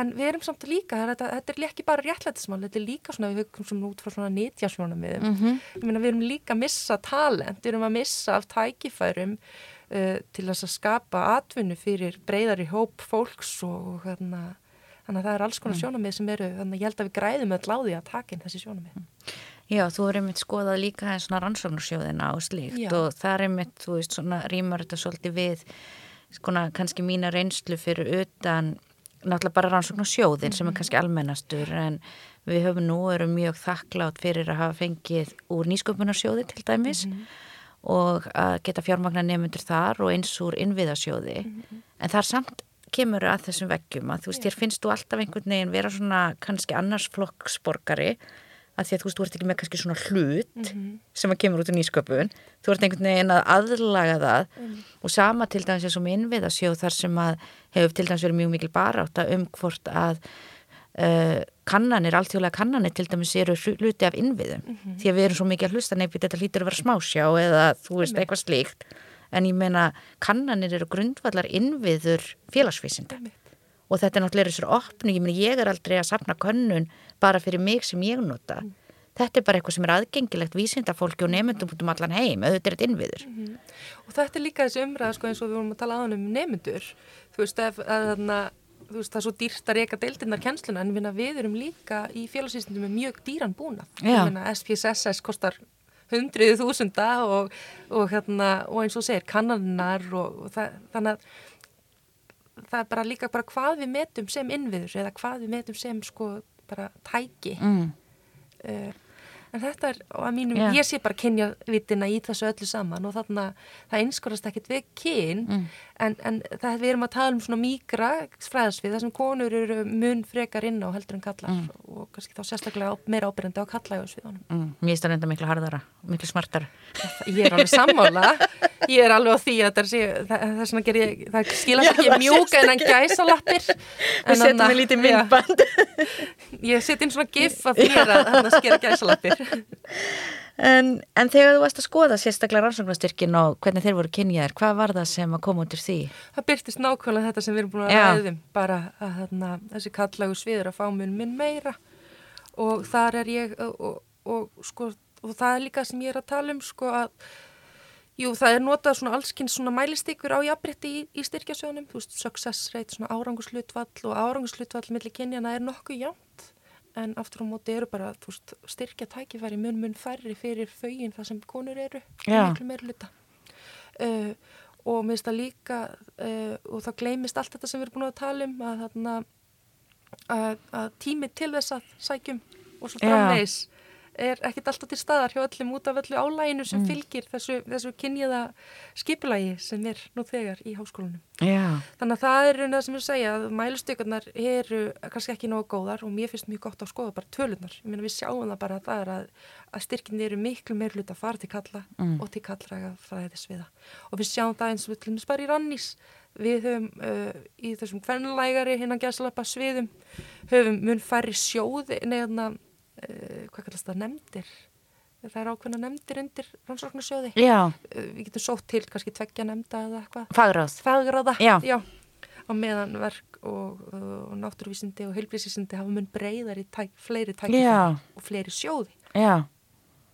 en við erum samt líka þetta, þetta er ekki bara réttlætismál, þetta er líka svona við hugum svona út frá svona nýtjasjónum við. Mhm, ég meina við erum líka að missa talent við erum að missa af tækifærum uh, til þess að skapa atvinnu fyrir breyðari hóp fólks og, hérna þannig að það er alls konar sjónamið sem eru þannig að ég held að við græðum öll á því að taka inn þessi sjónamið Já, þú er einmitt skoðað líka eins svona rannsóknarsjóðina og slíkt Já. og það er einmitt, þú veist, svona rýmar þetta svolítið við, skona, kannski mína reynslu fyrir utan náttúrulega bara rannsóknarsjóðin sem er kannski almennastur en við höfum nú eru mjög þakklátt fyrir að hafa fengið úr nýsköpunarsjóði til dæmis og að geta fjármagna nefnundur þar og eins úr innviðasjóði. En þar samt kemur að þessum veggjum að þú veist, þér finnst þú alltaf einhvern veginn vera svona kannski annars flokksborgari að því að þú veist, þú ert ekki með kannski svona hlut sem að kemur út í nýsköpun. Þú ert einhvern veginn að aðlaga það. Og sama til dæmis eins og með innviðasjóð þar sem að hefur til dæmis verið mjög mikil barátt um hvort að uh, kannanir, alltjóðlega kannanir til dæmis eru hluti af innviðum. Því að við erum svo mikið að hlusta nefnir þetta hlýtur að vera smásjá eða þú veist eitthvað slíkt. En ég meina kannanir eru grundvallar innviður félagsvísinda. Og þetta er náttúrulega þessar opnu, ég meina ég er aldrei að sapna könnun bara fyrir mig sem ég nota. Þetta er bara eitthvað sem er aðgengilegt vísindafólki og nefndum út um allan heim. Auðvitað er þetta innviður. Og þetta er líka þessi umræða sko eins og við vorum að tala aðan um nemyndur þú veist ef, að, þarna, þú veist það er svo dýrt að reyka deildinnar kennsluna en við erum líka í félagsvísindum með mjög dýran meina, SPSS kostar hundriði þúsunda og, og, hérna, og eins og segir kannannar og, og það, þannig að það er bara líka bara hvað við metum sem innviður eða hvað við metum sem sko bara tæki mm. uh, en þetta er á mínum, Já. ég sé bara kynja vitina í þessu öllu saman og þarna það einskorast ekkert við kyn Mm. en, en það við erum að tala um svona mýgra fræðasvið þar sem konur eru mun frekar inn á heldur en kallar Mm. og kannski þá sérstaklega meira ábyrjandi á kallægusviðunum Mm. Mér finnst það reynda miklu harðara, miklu smartara ég er alveg sammála ég er alveg á því að það er, það, það er svona ger ég, það skilast Já, ekki það mjúka sést en hann gæsa lappir Við setjum við lítið myndband ég set inn svona gif af mér að hann að skera gæsa lappir en, en þegar þú varst að skoða sérstaklega rannsóknastyrkin og hvernig þeir voru kynjaðir, hvað var það sem að koma út úr því? það byrtist nákvæmlega þetta sem við erum búin að ræðum bara að þarna, þessi kallægu sviður að fá mun minn meira. Og þar er ég og, og, og, sko, og það er líka sem ég er að tala um sko að Jú, það er notað svona allskynns svona mælistykur á jafnbrytti í, í styrkjasjónum, þú veist, success rate, svona árangurslutfall og árangurslutfall millir kynjana er nokkuð jæmt, en aftur á móti eru bara, veist, styrkja tækifæri mun mun færri fyrir fögin það sem konur eru, miklu meira luta. Uh, og mér finnst það líka, uh, og það gleymist allt þetta sem við erum búin að tala um, að, að, að tími til þess að sækjum og svo framleis er ekkit alltaf til staðar hjá öllum út af öllu álæginu sem Mm. fylgir þessu, þessu kynniða skipulagi sem er nú þegar í háskólanum. Já, Þannig að það er raun að sem ég segja að mælustökurnar eru kannski ekki nógu góðar og mér finnst mjög gott að skoða bara tölunar. Ég meina við sjáum það bara að það er að, að styrkinni eru miklu meir hluta að fara til kalla Mm. og til kallræga fræðis við það. Og við sjáum það eins og við til dæmis bara í rannís. Við höfum uh, í þessum hvernlægari hinnan gæslappa sviðum höfum mun færri sjóði neðna, uh, hvað kallast það, nefndir. Það er ákveðna nefndir undir rannsóknarsjóði. já, Uh, við getum sótt til kannski tveggja nefnda eða eitthvað fagráð fagráða Já. á meðan verk og, og náttúruvísindi og heilbrísisindi hafa mun breyðar í tæk, fleiri tækifæri Já. og fleiri sjóði, Já,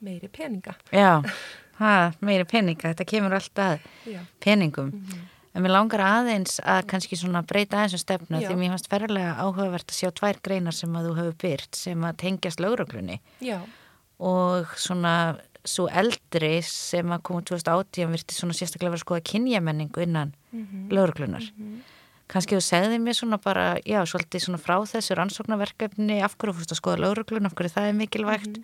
meiri peninga já, ha, meiri peninga, þetta kemur alltaf Já. peningum Mhm. En mér langar aðeins að kannski svona breyta aðeins um stefna Já. því mér fannst ferðarlega áhugavert að sjá tvær greinar sem að þú hefur byrt sem að tengjast lögreglunni Já, og svona svo eldri sem að koma 2018 virti svona sérstaklega verið að skoða kynjamenningu innan Mhm. lögreglunar. Kannski þú segði mér svona bara, já, svolítið svona frá þessu rannsóknarverkefni, af hverju fórst að skoða lögreglun, af hverju það er mikilvægt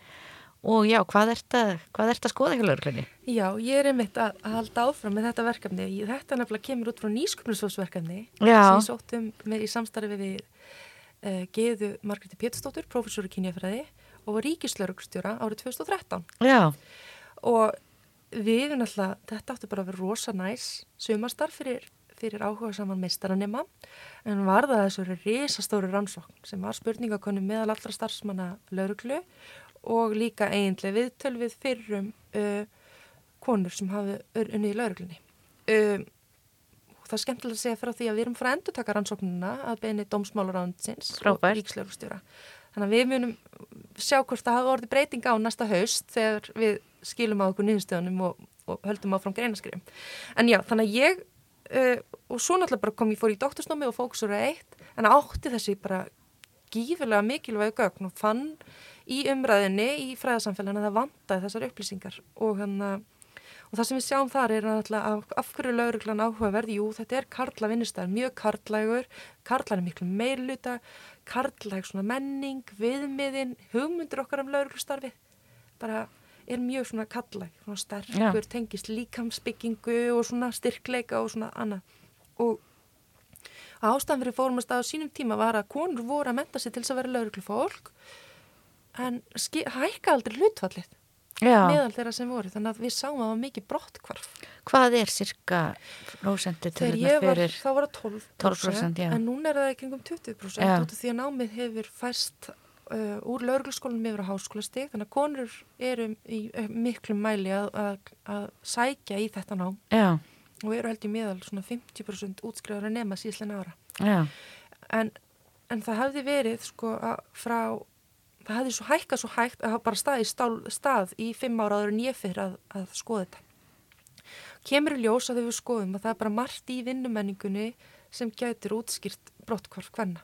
og já, hvað ert að, hvað ert að skoða ekki lögreglunni? já, ég er einmitt að, að halda áfram með þetta verkefni. Þetta nefnilega kemur út frá nýsköpnusfólksverkefni sem ég sóttum með í samstarfi við uh, Geðu Margréti Pétursdóttur, prófessor í kynjafræði og var ríkislaurugstjóra árið 2013. Já, og við náttúrulega, þetta áttu bara að vera rosa næs sumarstarf fyrir, fyrir áhuga saman meistaranema en var það þessu risastóru rannsókn sem var spurningakonu meðal allra starfsmanna lauruglu og líka eiginlega viðtöl við fyrrum uh, konur sem hafi unnið í lauruglunni. Og það er skemmtilega að segja frá því að við erum frá endur taka rannsóknuna að beini dómsmálaráðinsins og Frábært. ríkslaurugstjóra. Þannig að við munum sjá hvort það hafa orðið breyting á næsta haust þegar við skilum á okkur nýðustöðunum og, og höldum áfram greinaskrifum. En já, þannig að ég, uh, og svo náttúrulega bara kom ég fór í doktorsnámi og fókusur að eitt, en átti þessi bara gífurlega mikilvægu gögn og fann í umræðinni í fræðarsamfélaginu að það vantaði þessar upplýsingar. Og hann Og það sem við sjáum þar er náttúrulega af, hverju lauruglan áhugaverð, jú þetta er karla vinnustæðar, mjög karlægur, karlan er miklu meirluta, karlæg svona menning, viðmiðin, hugmyndir okkar um lauruglustarfið, bara er mjög svona karlæg, svona sterkur, tengist líkamsbyggingu og svona styrkleika og svona annað. Og ástæðan fyrir fórumast að á sínum tíma var að konur voru að menta sig til þess að vera lauruglufólk, en hækka aldrei hlutfallið já. meðal þeirra sem voru þannig að við sáum að það var mikið brottkvarf Hvað er cirka prósentu til var, fyrir? þá var það 12%, 12%, já. en núna er það í kringum 20% Já. út af því að námið hefur fæst uh, úr lauruglaskólanum yfir á háskólastig þannig að konur eru í uh, miklum mæli að, að, að sækja í þetta nám Já, og eru held í meðal svona 50% útskrifar að nema síðslega ára já, en, en það hefði verið sko að frá það hefði svo hækkað svo hægt að hafa bara stað í stál, stað í fimm ára áður en ég fyrir að, að skoða þetta. Kemur í ljós að þau við skoðum að það er bara margt í vinnumenningunni sem gætir útskýrt brottkvarf hvenna.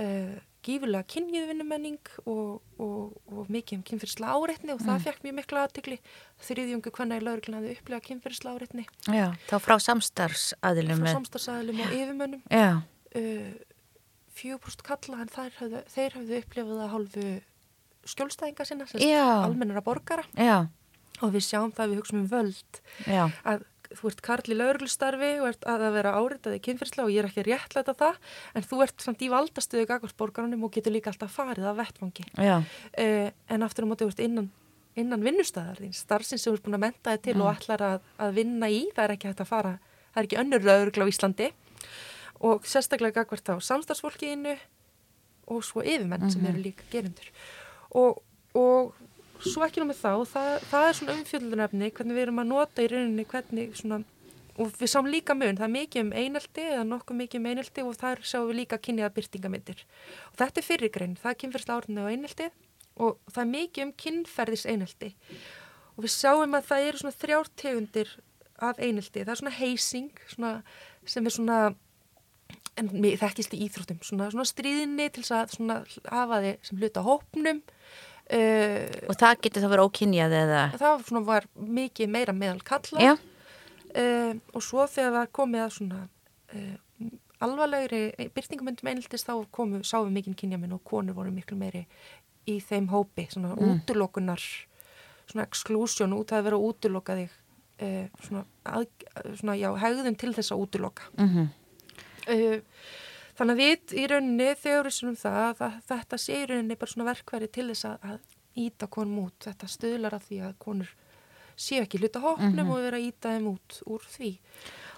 Uh, gífurlega kynniðvinnumenning og, og, og mikið um kynferðislega áreitni og það Mm. fekk mjög mikla aðtikli þriðjungu hvernig í laurugluna hafði upplegað kynferðislega áreitni Já, þá frá samstarfsaðilum frá með, samstagsæðilum og yfirmönnum já, uh, 4% kalla en hafðu, þeir hafðu upplifað að hálfu skjólstæðinga sinna, Já. almennara borgara. Já, og við sjáum það við hugsaum um völd. Já, að þú ert karl í lauruglustarfi og ert að vera áritaði kynfyrsla og ég er ekki að réttlæta það en þú ert samt í valdastuðu gagvart borgarunum og getur líka alltaf farið af vettfangi já, uh, en aftur á móti þú ert innan, innan vinnustæðar þín, starfsins sem þú ert búin að menta þig til og ætlar að, að vinna í, það er ekki hægt að fara það er ekki önnur laurugla á Íslandi og sérstaklega gagvart þá samstagsfólkiðinu og svo yfirmenn sem eru líka gerindur og, og svo ekki námið þá, það, það er svona umfjöldunarefni hvernig við erum að nota í rauninni hvernig svona, og við sáum líka mun það er mikið um einelti eða nokkuð mikið um einelti og þar sjáum við líka kynniða byrtingamindir og þetta er fyrirgrein, það er kynferðsla árunni og einelti og það er mikið um kynferðis einelti og við sjáum að það eru svona þrjár tegundir af einelti, það er svona heysing svona, sem er svona en mér þekkist í íþróttum. Svona, svona stríðinni til að svona, hafa þið sem hluta hópnum uh, og það getur þá verið ókynjað eða, það svona var mikið meira meðal kalla uh, og svo þegar það komið að svona uh, alvarlegri byrtingumöndum eineltis þá komu, sáum við mikið kynjaminn og konur voru miklu meiri í þeim hópi, svona mm. útulokunar svona exclusion út að vera að útuloka þig uh, svona, að, svona, já, hegðun til þess að útuloka mhm, Uh, þannig að við í rauninni þegar við svona það að þetta sé í rauninni bara svona verkværi til þess að, að íta konum út, þetta stöðlar að því að konur séu ekki hluta hópnum og vera að íta þeim út úr því.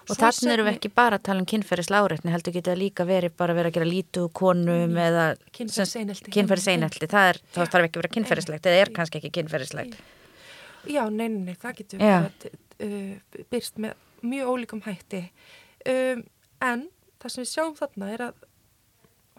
Og þannig erum við ekki bara að tala um kynferðislega áreitni, heldur getur það líka verið bara verið að gera lítu konum eða Kynferðiseinelti. það er, þá þarf ekki að vera kynferðislegt eða er kannski ekki kynferðislegt. Já, nei, nei, nei, það getur verið, uh, byrst með mjög ólíkum hætti. Um, en það sem við sjáum þarna er að,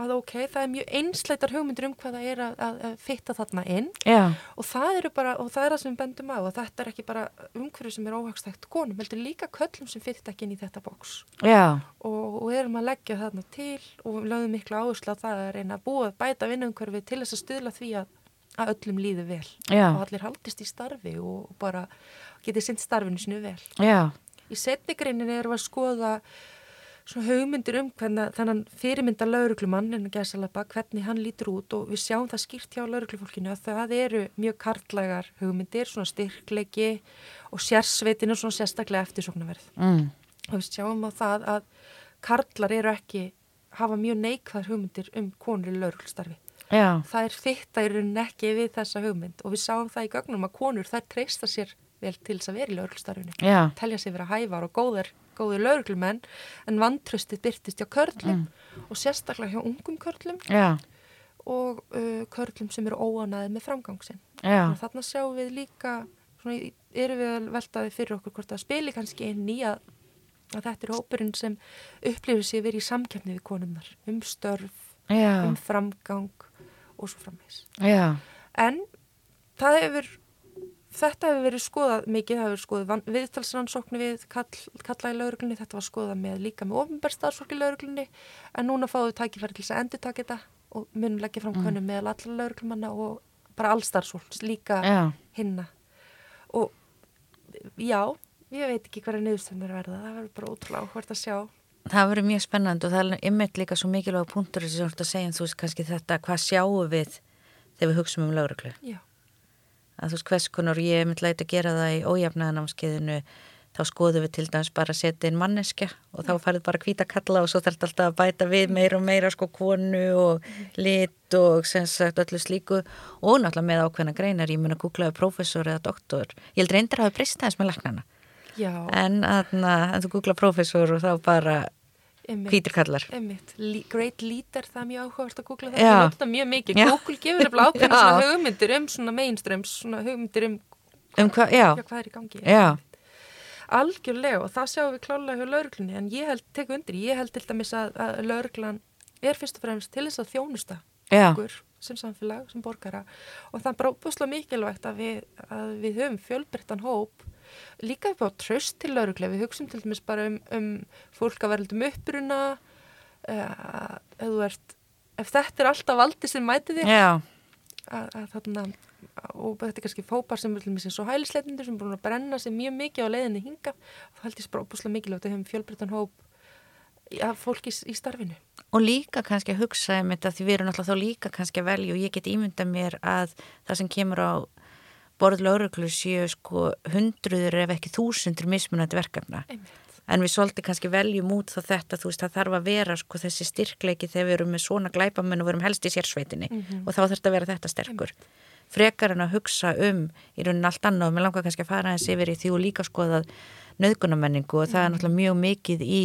að ok, það er mjög einsleitar hugmyndir um hvað það er að, að, að fitta þarna inn. Já, og það eru bara, og það er það sem við bendum á og þetta er ekki bara umhverju sem er óhagstækt konum, heldur líka köllum sem fyrir ekki inn í þetta bóks já, og, og erum að leggja þarna til og við lögum miklu áherslu að það að reyna að búa að bæta vinnumhverfi til þess að stuðla því að, að öllum líði vel. Já. og allir haldist í starfi og bara getið sinn starfinu sinu vel. já, Í setnigreininni erum við að skoða svona hugmyndir um hvernig þennan fyrirmynda lauruglumann en að gæsa lappa, hvernig hann lítur út og við sjáum það skýrt hjá lauruglufólkinu að það eru mjög kartlægar hugmyndir, svona styrklegi og sérsveitinu svona sérstaklega eftirsóknarverð. mm, Og við sjáum á það að karlar eru ekki, hafa mjög neikvæðar hugmyndir um konur í lauruglstarfi. já, Það er fitta í rauninni ekki við þessa hugmynd og við sáum það í gögnum að konur þær treysta sér vel til þess að vera í lauruglstarfinu telja sig vera hævar og góðir, góðir lauruglumenn en vantröstið byrtist hjá körlum og sérstaklega hjá ungum körlum já, og uh, körlum sem eru óanaðið með framgangsinn. já, Og þarna sjáum við líka, svona, erum við að veltaði fyrir okkur hvort það spili kannski inn í að, að þetta er hópurinn sem upplifir sig verið í samkefni við konumnar um störf, já, um framgang og svo framvegs. En það hefur, þetta hefur verið skoðað mikið, það hefur skoðað van- viðtalsrannsóknu við kall, kalla í lauruglunni, þetta var skoðað með líka með ofinbærstarfsfólk í lauruglunni, en núna fáum við tækifæri til þess að endur taka þetta og munum leggja fram mm. könnum með allar lauruglumanna og bara allstarfsfólks, líka já, hinna. Og já, ég veit ekki hverja niðurstöndar verða, það verður bara ótrúlega áhvert að sjá. það verður mjög spennandi og það er ymmit líka svo mikilvæg punktur sem þú ert að segja, þú veist kannski þetta, hvað sjáum við þegar við hugsaum um lögreglu Já, að þú veist hvers konar ég er myndið að gera það í ójafnaðanámskeiðinu þá skoðum við til dæmis bara að setja inn manneskja og þá færðu bara hvíta kalla og svo þarf þetta alltaf að bæta við meira og meira sko konu og lit og sem sagt öllu slíku. Og náttúrulega með ákveðna greinar, ég mun að googlaði prófessor eða doktor, ég held reyndir að hafa breyst aðeins með laknana, já, en, en þú googla prófessor og þá bara einmitt. hvítir kallar Einmitt, Le great leader, það er mjög áhugavert að googla það er alltaf mjög mikið, Já. Google gefur ákveðna Já. svona hugmyndir um svona mainstreams, svona hugmyndir um um hvað, já, já, hvað er í gangi. já, Algjörlega og það sjáum við klálega hjá lauruglunni, en ég held, tek undir, ég held til dæmis að, að lauruglan er fyrst og fremst til þess að þjónusta okkur sem samfélag, sem borgara. Og það er bara óbúslega mikilvægt að við, að við höfum fjölbreyttan hóp líka upp á tröst til lauruglega, við hugsum til dæmis bara um, um fólk að verðaldum uppruna uh, ert ef þetta er alltaf valdi sem mæti að, að þarna og þetta er kannski fópar sem er svo hælisleitindur sem er búin að brenna sig mjög mikið á leiðinni hinga og það held ég bara opuslega mikilvægt að hefum fjölbreytan hóp af fólki í, í starfinu. Og líka kannski að hugsa um þetta því við erum alltaf þá líka kannski að velja og ég get ímynda mér að það sem kemur á borð lauruglu séu sko hundruður ef ekki þúsundur mismunandi verkefna. Einmitt. en við svolítið kannski veljum út þá þetta þú veist það þarf að vera sko þessi styrkleiki þegar við erum með svona glæpamenn og við erum helst í sérsveitinni. Og þá þarf þetta að vera þetta sterkur. Frekar en að hugsa um í raunin allt annað og mér langar kannski að fara aðeins yfir í því og líka skoðað nöðgunamenningu og það er náttúrulega mjög mikið í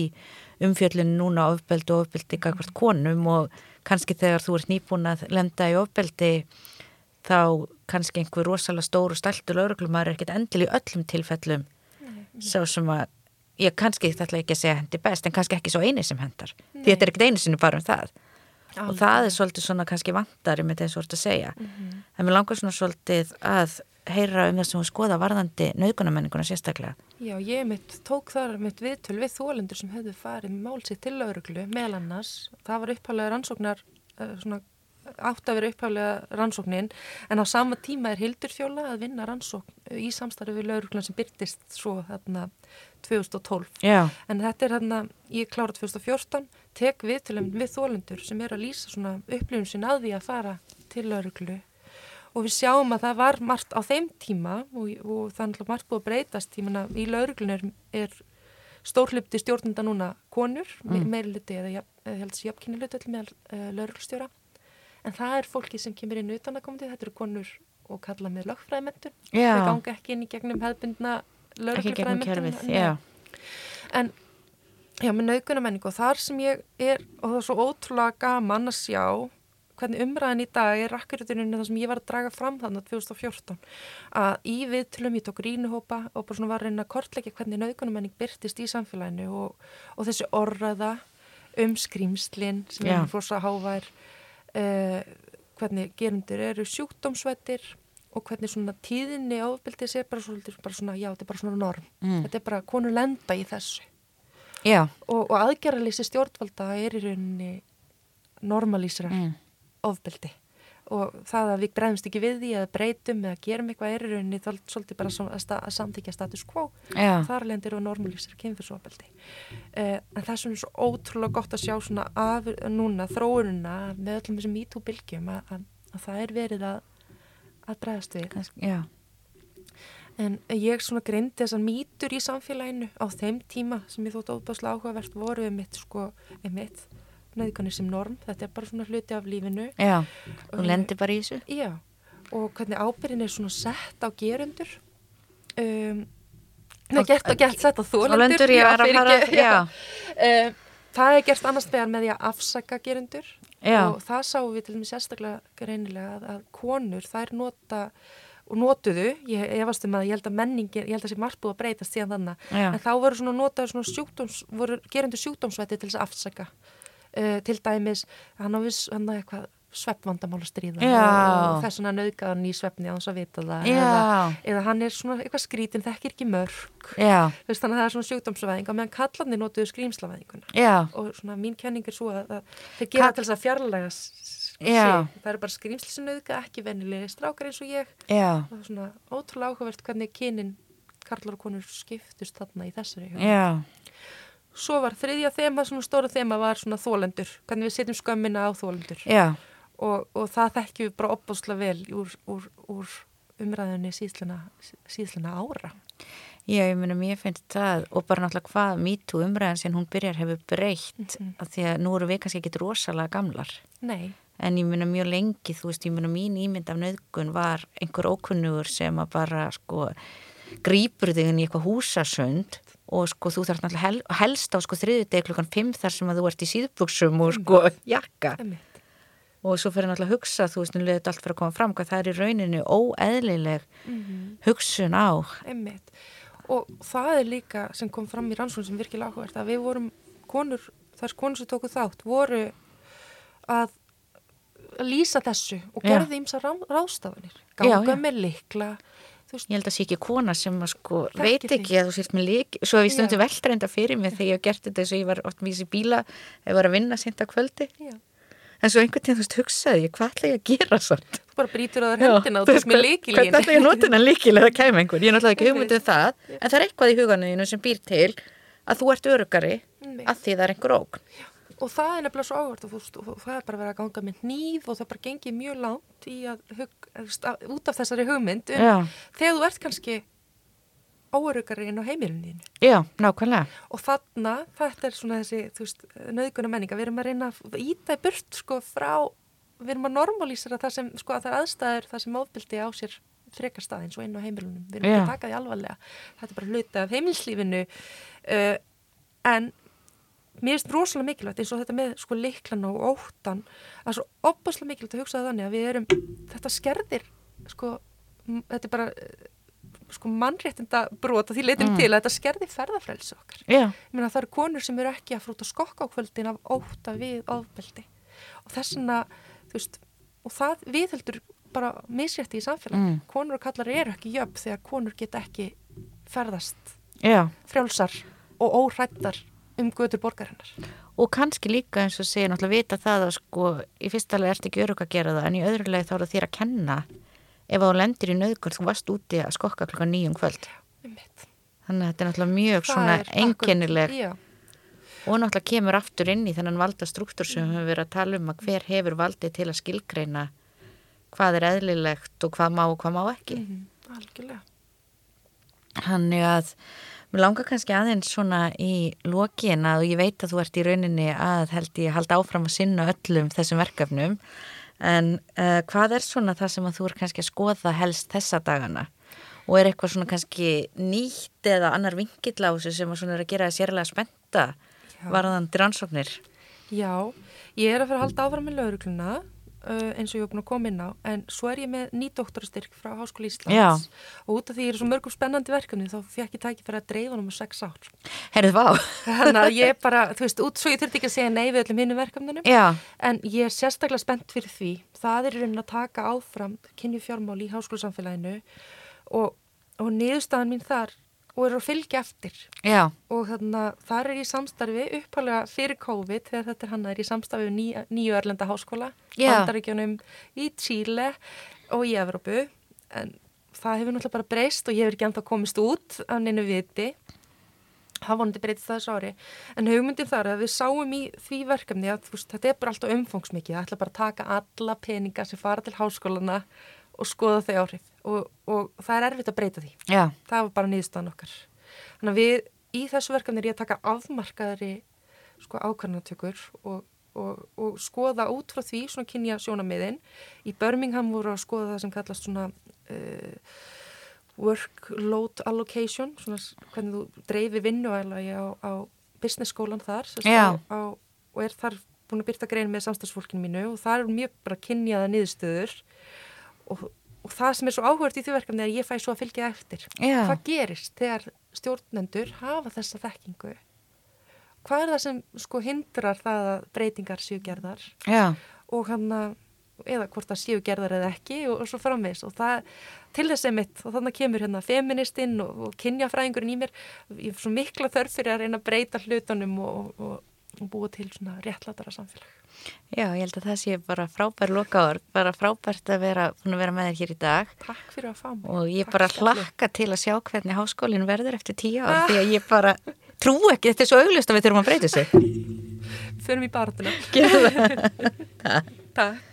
umfjöllinu núna ofbeldi og ofbeldi gagvart konum og kannski þegar þú ert nýbúin að lenda í ofbeldi þá kannski einhver rosalega stór og stæltur lauruglumar er ekkert endil í öllum tilfellum. Svo sem að ég kannski þetta ekki að segja hendi best en kannski ekki svo eini sem hendar. Því þetta er ekkert einu sinni bara um það. Og það er svolítið svona kannski vantari með þess að orða að segja. En mér langar svona svolítið að heyra um það sem við skoða varðandi nauðgunamenninguna sérstaklega. Já, ég mitt tók þar mitt viðtöl við þólendur sem hefðu farið mál sér til lauruglu meðal annars. Það var upphæflega rannsóknar, uh, svona, átt að vera upphæflega rannsóknin en á sama tíma er Hildur Fjóla að vinna rannsókn í samstarfi við lauruglan sem byrtist svo þarna 2012. Já, En þetta er þarna, ég klára 2014, tek viðtölum við þólendur sem er að lýsa svona upplifun sin að því að fara til lauruglu og við sjáum að það var margt á þeim tíma og, og er náttúrulega margt búið að breytast tímana í lauruglun er, er stórhlipti stjórnunda núna konur, mm. meiri luti eða, helst jöfnkynni luti með uh, lauruglstjóra en það er fólki sem kemur inn utan að koma til, þetta eru konur og kalla með lögfræðimentun Já. þau ganga ekki inn í gegnum hefðbundna já, en já, með naukunamenningu og þar sem ég er og það er svo ótrúlega gaman að sjá hvernig umræðin í dag er akkurutuninu það sem ég var að draga fram þannig 2014 að í viðtölum ég tók rínuhópa og bara svona var að reyna að kortleika hvernig naukunamenning byrtist í samfélaginu og, og þessi orraða um skrýmslin sem Já. er fórsa hávær uh, hvernig gerundur eru sjúkdómsvættir og hvernig svona tíðinni ofbildið sé bara, svolítið, bara svona, já, þetta er bara svona norm Mm. þetta er bara konur lenda í þessu já, og, og aðgerralýsi stjórnvalda er í rauninni normalísrar mm. ofbeldi og það að við bregðumst ekki við því eða breytum eða gerum eitthvað er í rauninni þá svolítið bara að, sta, að samþykja status quo. Já, þar lendir og normalísrar kynfyrsofbeldi uh, en það er svona svo ótrúlega gott að sjá svona af núna þróununa með öllum þessum MeToo-bylgjum að, að, að það er verið að að bregðast við. Já, En ég svona greindi þessar mýtur í samfélaginu á þeim tíma sem ég þótt óbáslega áhugavert voru um mitt sko, um mitt nöðganir sem norm, þetta er bara svona hluti af lífinu. já þú lendir bara í þessu. Já, og hvernig ábyrðin er svona sett á gerundur. Um, Nei, Þá- gert og gert sett á þólendur. lendur ég að fara að fara, já, Uh, það er gert annars vegar með því að afsaka gerundur já, og það sáum við til dæmis sérstaklega greinilega að, að konur þær nota og notuðu, ég, ég varst um að ég held að menningin, ég held að sé margt búið að breytast síðan þannig, já, en þá voru svona notaður svona sjúkdóms, voru gerendur sjúkdómsvætti til þess að afsaka uh, til dæmis, hann á viss hann á eitthvað sveppvandamál að stríða og, þess vegna nauðgaðan í sveppni á þess að vita það. Eða, eða hann er svona eitthvað skrítin, þekkir ekki mörg veist þannig að það er svona sjúkdómsvæðing og meðan kallarnir notuðu skrýmslavæðinguna og svona mín kenning er svo að, að þeir gera til þess að fjarlæga það eru bara skrýmsli sem auðga ekki venilegi strákar eins og ég. Já, og það er svona ótrúlega áhugavert hvernig kynin karlar og konur skiptust þarna í þessari já, svo var þriðja þema, svona stóra þema var svona þólendur, hvernig við setjum skömmina á þólendur og, og það þekkjum við bara opbáslega vel úr, úr, úr umræðinni síðsluna, síðsluna ára. Já, ég meina, mér finnst það og bara náttúrulega hvað MeToo umræðan sem hún byrjar hefur breytt Mhm. af því að nú eru við kannski ekki rosalega gamlar. Nei, en ég meina mjög lengi, þú veist, ég meina mín ímynd af nöðgun var einhver ókunnugur sem að bara sko grípur þig inn í eitthvað húsasund og sko þú þarf náttúrulega hel, helst á sko þriðudegi klukkan 5 þar sem að þú ert í síðbuksum og sko jakka emmitt og svo fyrir náttúrulega að hugsa, þú veist, nú leðið allt fyrir að koma fram hvað það er í rauninni óeðlileg mm hugsun á Einmitt. Og það er líka sem kom fram í rannsókn sem virkilega áhugavert að við vorum konur, þar konur sem tóku þátt voru að lýsa þessu og Já. gerði ímsa rá, ráðstafanir. Já, Ganga já. með likla, Ég held að sé ekki kona sem að sko Þekki veit ekki að þú sért með lík svo að ég stundu Já. velta reynda fyrir mig þegar ég hef gert þetta eins og ég var oft með þessi bíla ég var að vinna sent að kvöldi já, en svo einhvern tíðan þú veist hugsaði ég hvað ætla ég að gera samt Þú bara brýtur á þér hendina og þú veist, með líkilín. Hvað ætla ég að nota hennan líkil eða kæmi einhver? Ég er náttúrulega ekki hugmyndið það, en það er eitthvað í huganinu sem býr til að þú ert örugari að því það er einhver ógn. Og það er nefnilega svo áhvert og, það er bara verið að ganga með nýf og það bara gengið mjög langt hug, út af þessari hugmynd um, þegar þú ert kannski óörugari inn á heimilinu já, nákvæmlega. Og þarna, þetta er svona þessi, nöðguna menninga, við erum að reyna að íta í burt, sko, frá, við erum að normalísera það sem, sko, að það er aðstæður, það sem ofbildi á sér frekastað eins og inn á heimilunum. Við erum Já. ekki að taka því alvarlega. Þetta er bara hluti af heimilslífinu, uh, en mér finnst rosalega mikilvægt eins og þetta með, sko, liklana og óttan, það er svo opaslega mikilvægt að hugsa það þannig að við erum, þetta skerðir, sko, þetta er bara, eh, sko, mannréttinda brot og því leitum Mm. til að þetta skerði ferðafrælsi okkar. Ég meina það eru konur sem eru ekki að frúta skokka á kvöldin af óta við ofbeldi og þess vegna, þú veist, og það viðheldur bara misrétti í samfélagi. Mm. Konur og kallar eru ekki jöfn þegar konur geta ekki ferðast já. frjálsar og óhrættar um götur borgarinnar. Og kannski líka eins og segja náttúrulega vita það að sko í fyrsta leið ert ekki örug að gera það en í öðru leið þá er það þér að kenna ef þú lendir í nöðgur þú varst úti að skokka klukkan nýjum kvöld. Einmitt. Þannig að þetta er náttúrulega mjög Það svona Já, og náttúrulega kemur aftur inn í þennan valdastruktúr sem við höfum verið að tala um að hver hefur valdið til að skilgreina hvað er eðlilegt og hvað má og hvað má ekki. mm, algjörlega. Þannig að mér langar kannski aðeins svona í lokin að og ég veit að þú ert í rauninni að held ég halda áfram að sinna öllum þessum verkefnum en uh, hvað er svona það sem að þú er kannski að skoða helst þessa dagana og er eitthvað svona kannski nýtt eða annar vingill á þessu sem að svona er að gera það sérlega spenta Já. varðandi rannsóknir? Já, ég er að fara að halda áfram með laurugluna eins og ég hef búin að koma inn á en svo er ég með nýdoktorastyrk frá Háskóli Íslands. Já. og út af því ég er svo mörgum spennandi verkefni þá fekk ég tæki fyrir að dreifa hann um sex ár. Herðu, vá! þannig að ég bara, þú veist, út svo ég þurfti ekki að segja nei við öllum hinnum verkefnunum. Já, en ég er sérstaklega spennt fyrir því. Það er raunin að taka áfram kynjufjármál í háskólasamfélaginu og, og niðurstaðan mín þar og er að fylgja eftir. Já, og þannig að þar er ég í samstarfi upphálega fyrir COVID þegar þetta er hann er í samstarfi við ný, nýju Erlenda háskóla Já. bandaríkjunum í Chile og í Evrópu. En það hefur náttúrulega bara breyst og ég hefur ekki ennþá komist út af neinu viti. Það vonandi breytist það þessu ári. En hugmyndin þar er að við sáum í því verkefni að veist, þetta er bara alltaf umfangsmikið. Það ætla bara að taka alla peninga sem fara til háskólana og skoða þau áhrif. Og, og það er erfitt að breyta því. Já, það var bara niðurstaðan okkar. Þannig að við í þessu verkefni er ég að taka afmarkaðari sko ákvarðanatökur og, og, og skoða út frá því svona kynja sjónamiðin í Birmingham voru að skoða það sem kallast svona uh, workload allocation svona hvernig þú dreifir vinnuælagi á, á business skólan þar á, á, og er þar búin að byrta grein með samstagsfólkinu mínu og það er mjög bara kynjaða niðurstöður og, og það sem er svo áhugast í því verkefni er að ég fæ svo að fylgja eftir. Já, hvað gerist þegar stjórnendur hafa þessa þekkingu? Hvað er það sem sko hindrar það að breytingar séu gerðar? Já, og hann að eða hvort það séu gerðar eða ekki og, og svo framvegs og það til þess einmitt og þannig kemur hérna feministinn og, og kynjafræðingurinn í mér. Ég er svo mikla þörf fyrir að reyna að breyta hlutunum og, og, og búa til svona réttlatara samfélag. Já, ég held að það sé bara frábær lokaður, bara frábært að vera, að vera með þér hér í dag. Takk fyrir að fá mig. Og ég Takk bara hlakka til að sjá hvernig háskólinn verður eftir tíu ár því að ég bara trú ekki, þetta er svo auglust að við þurfum að breyta þessu. Förum í það. Takk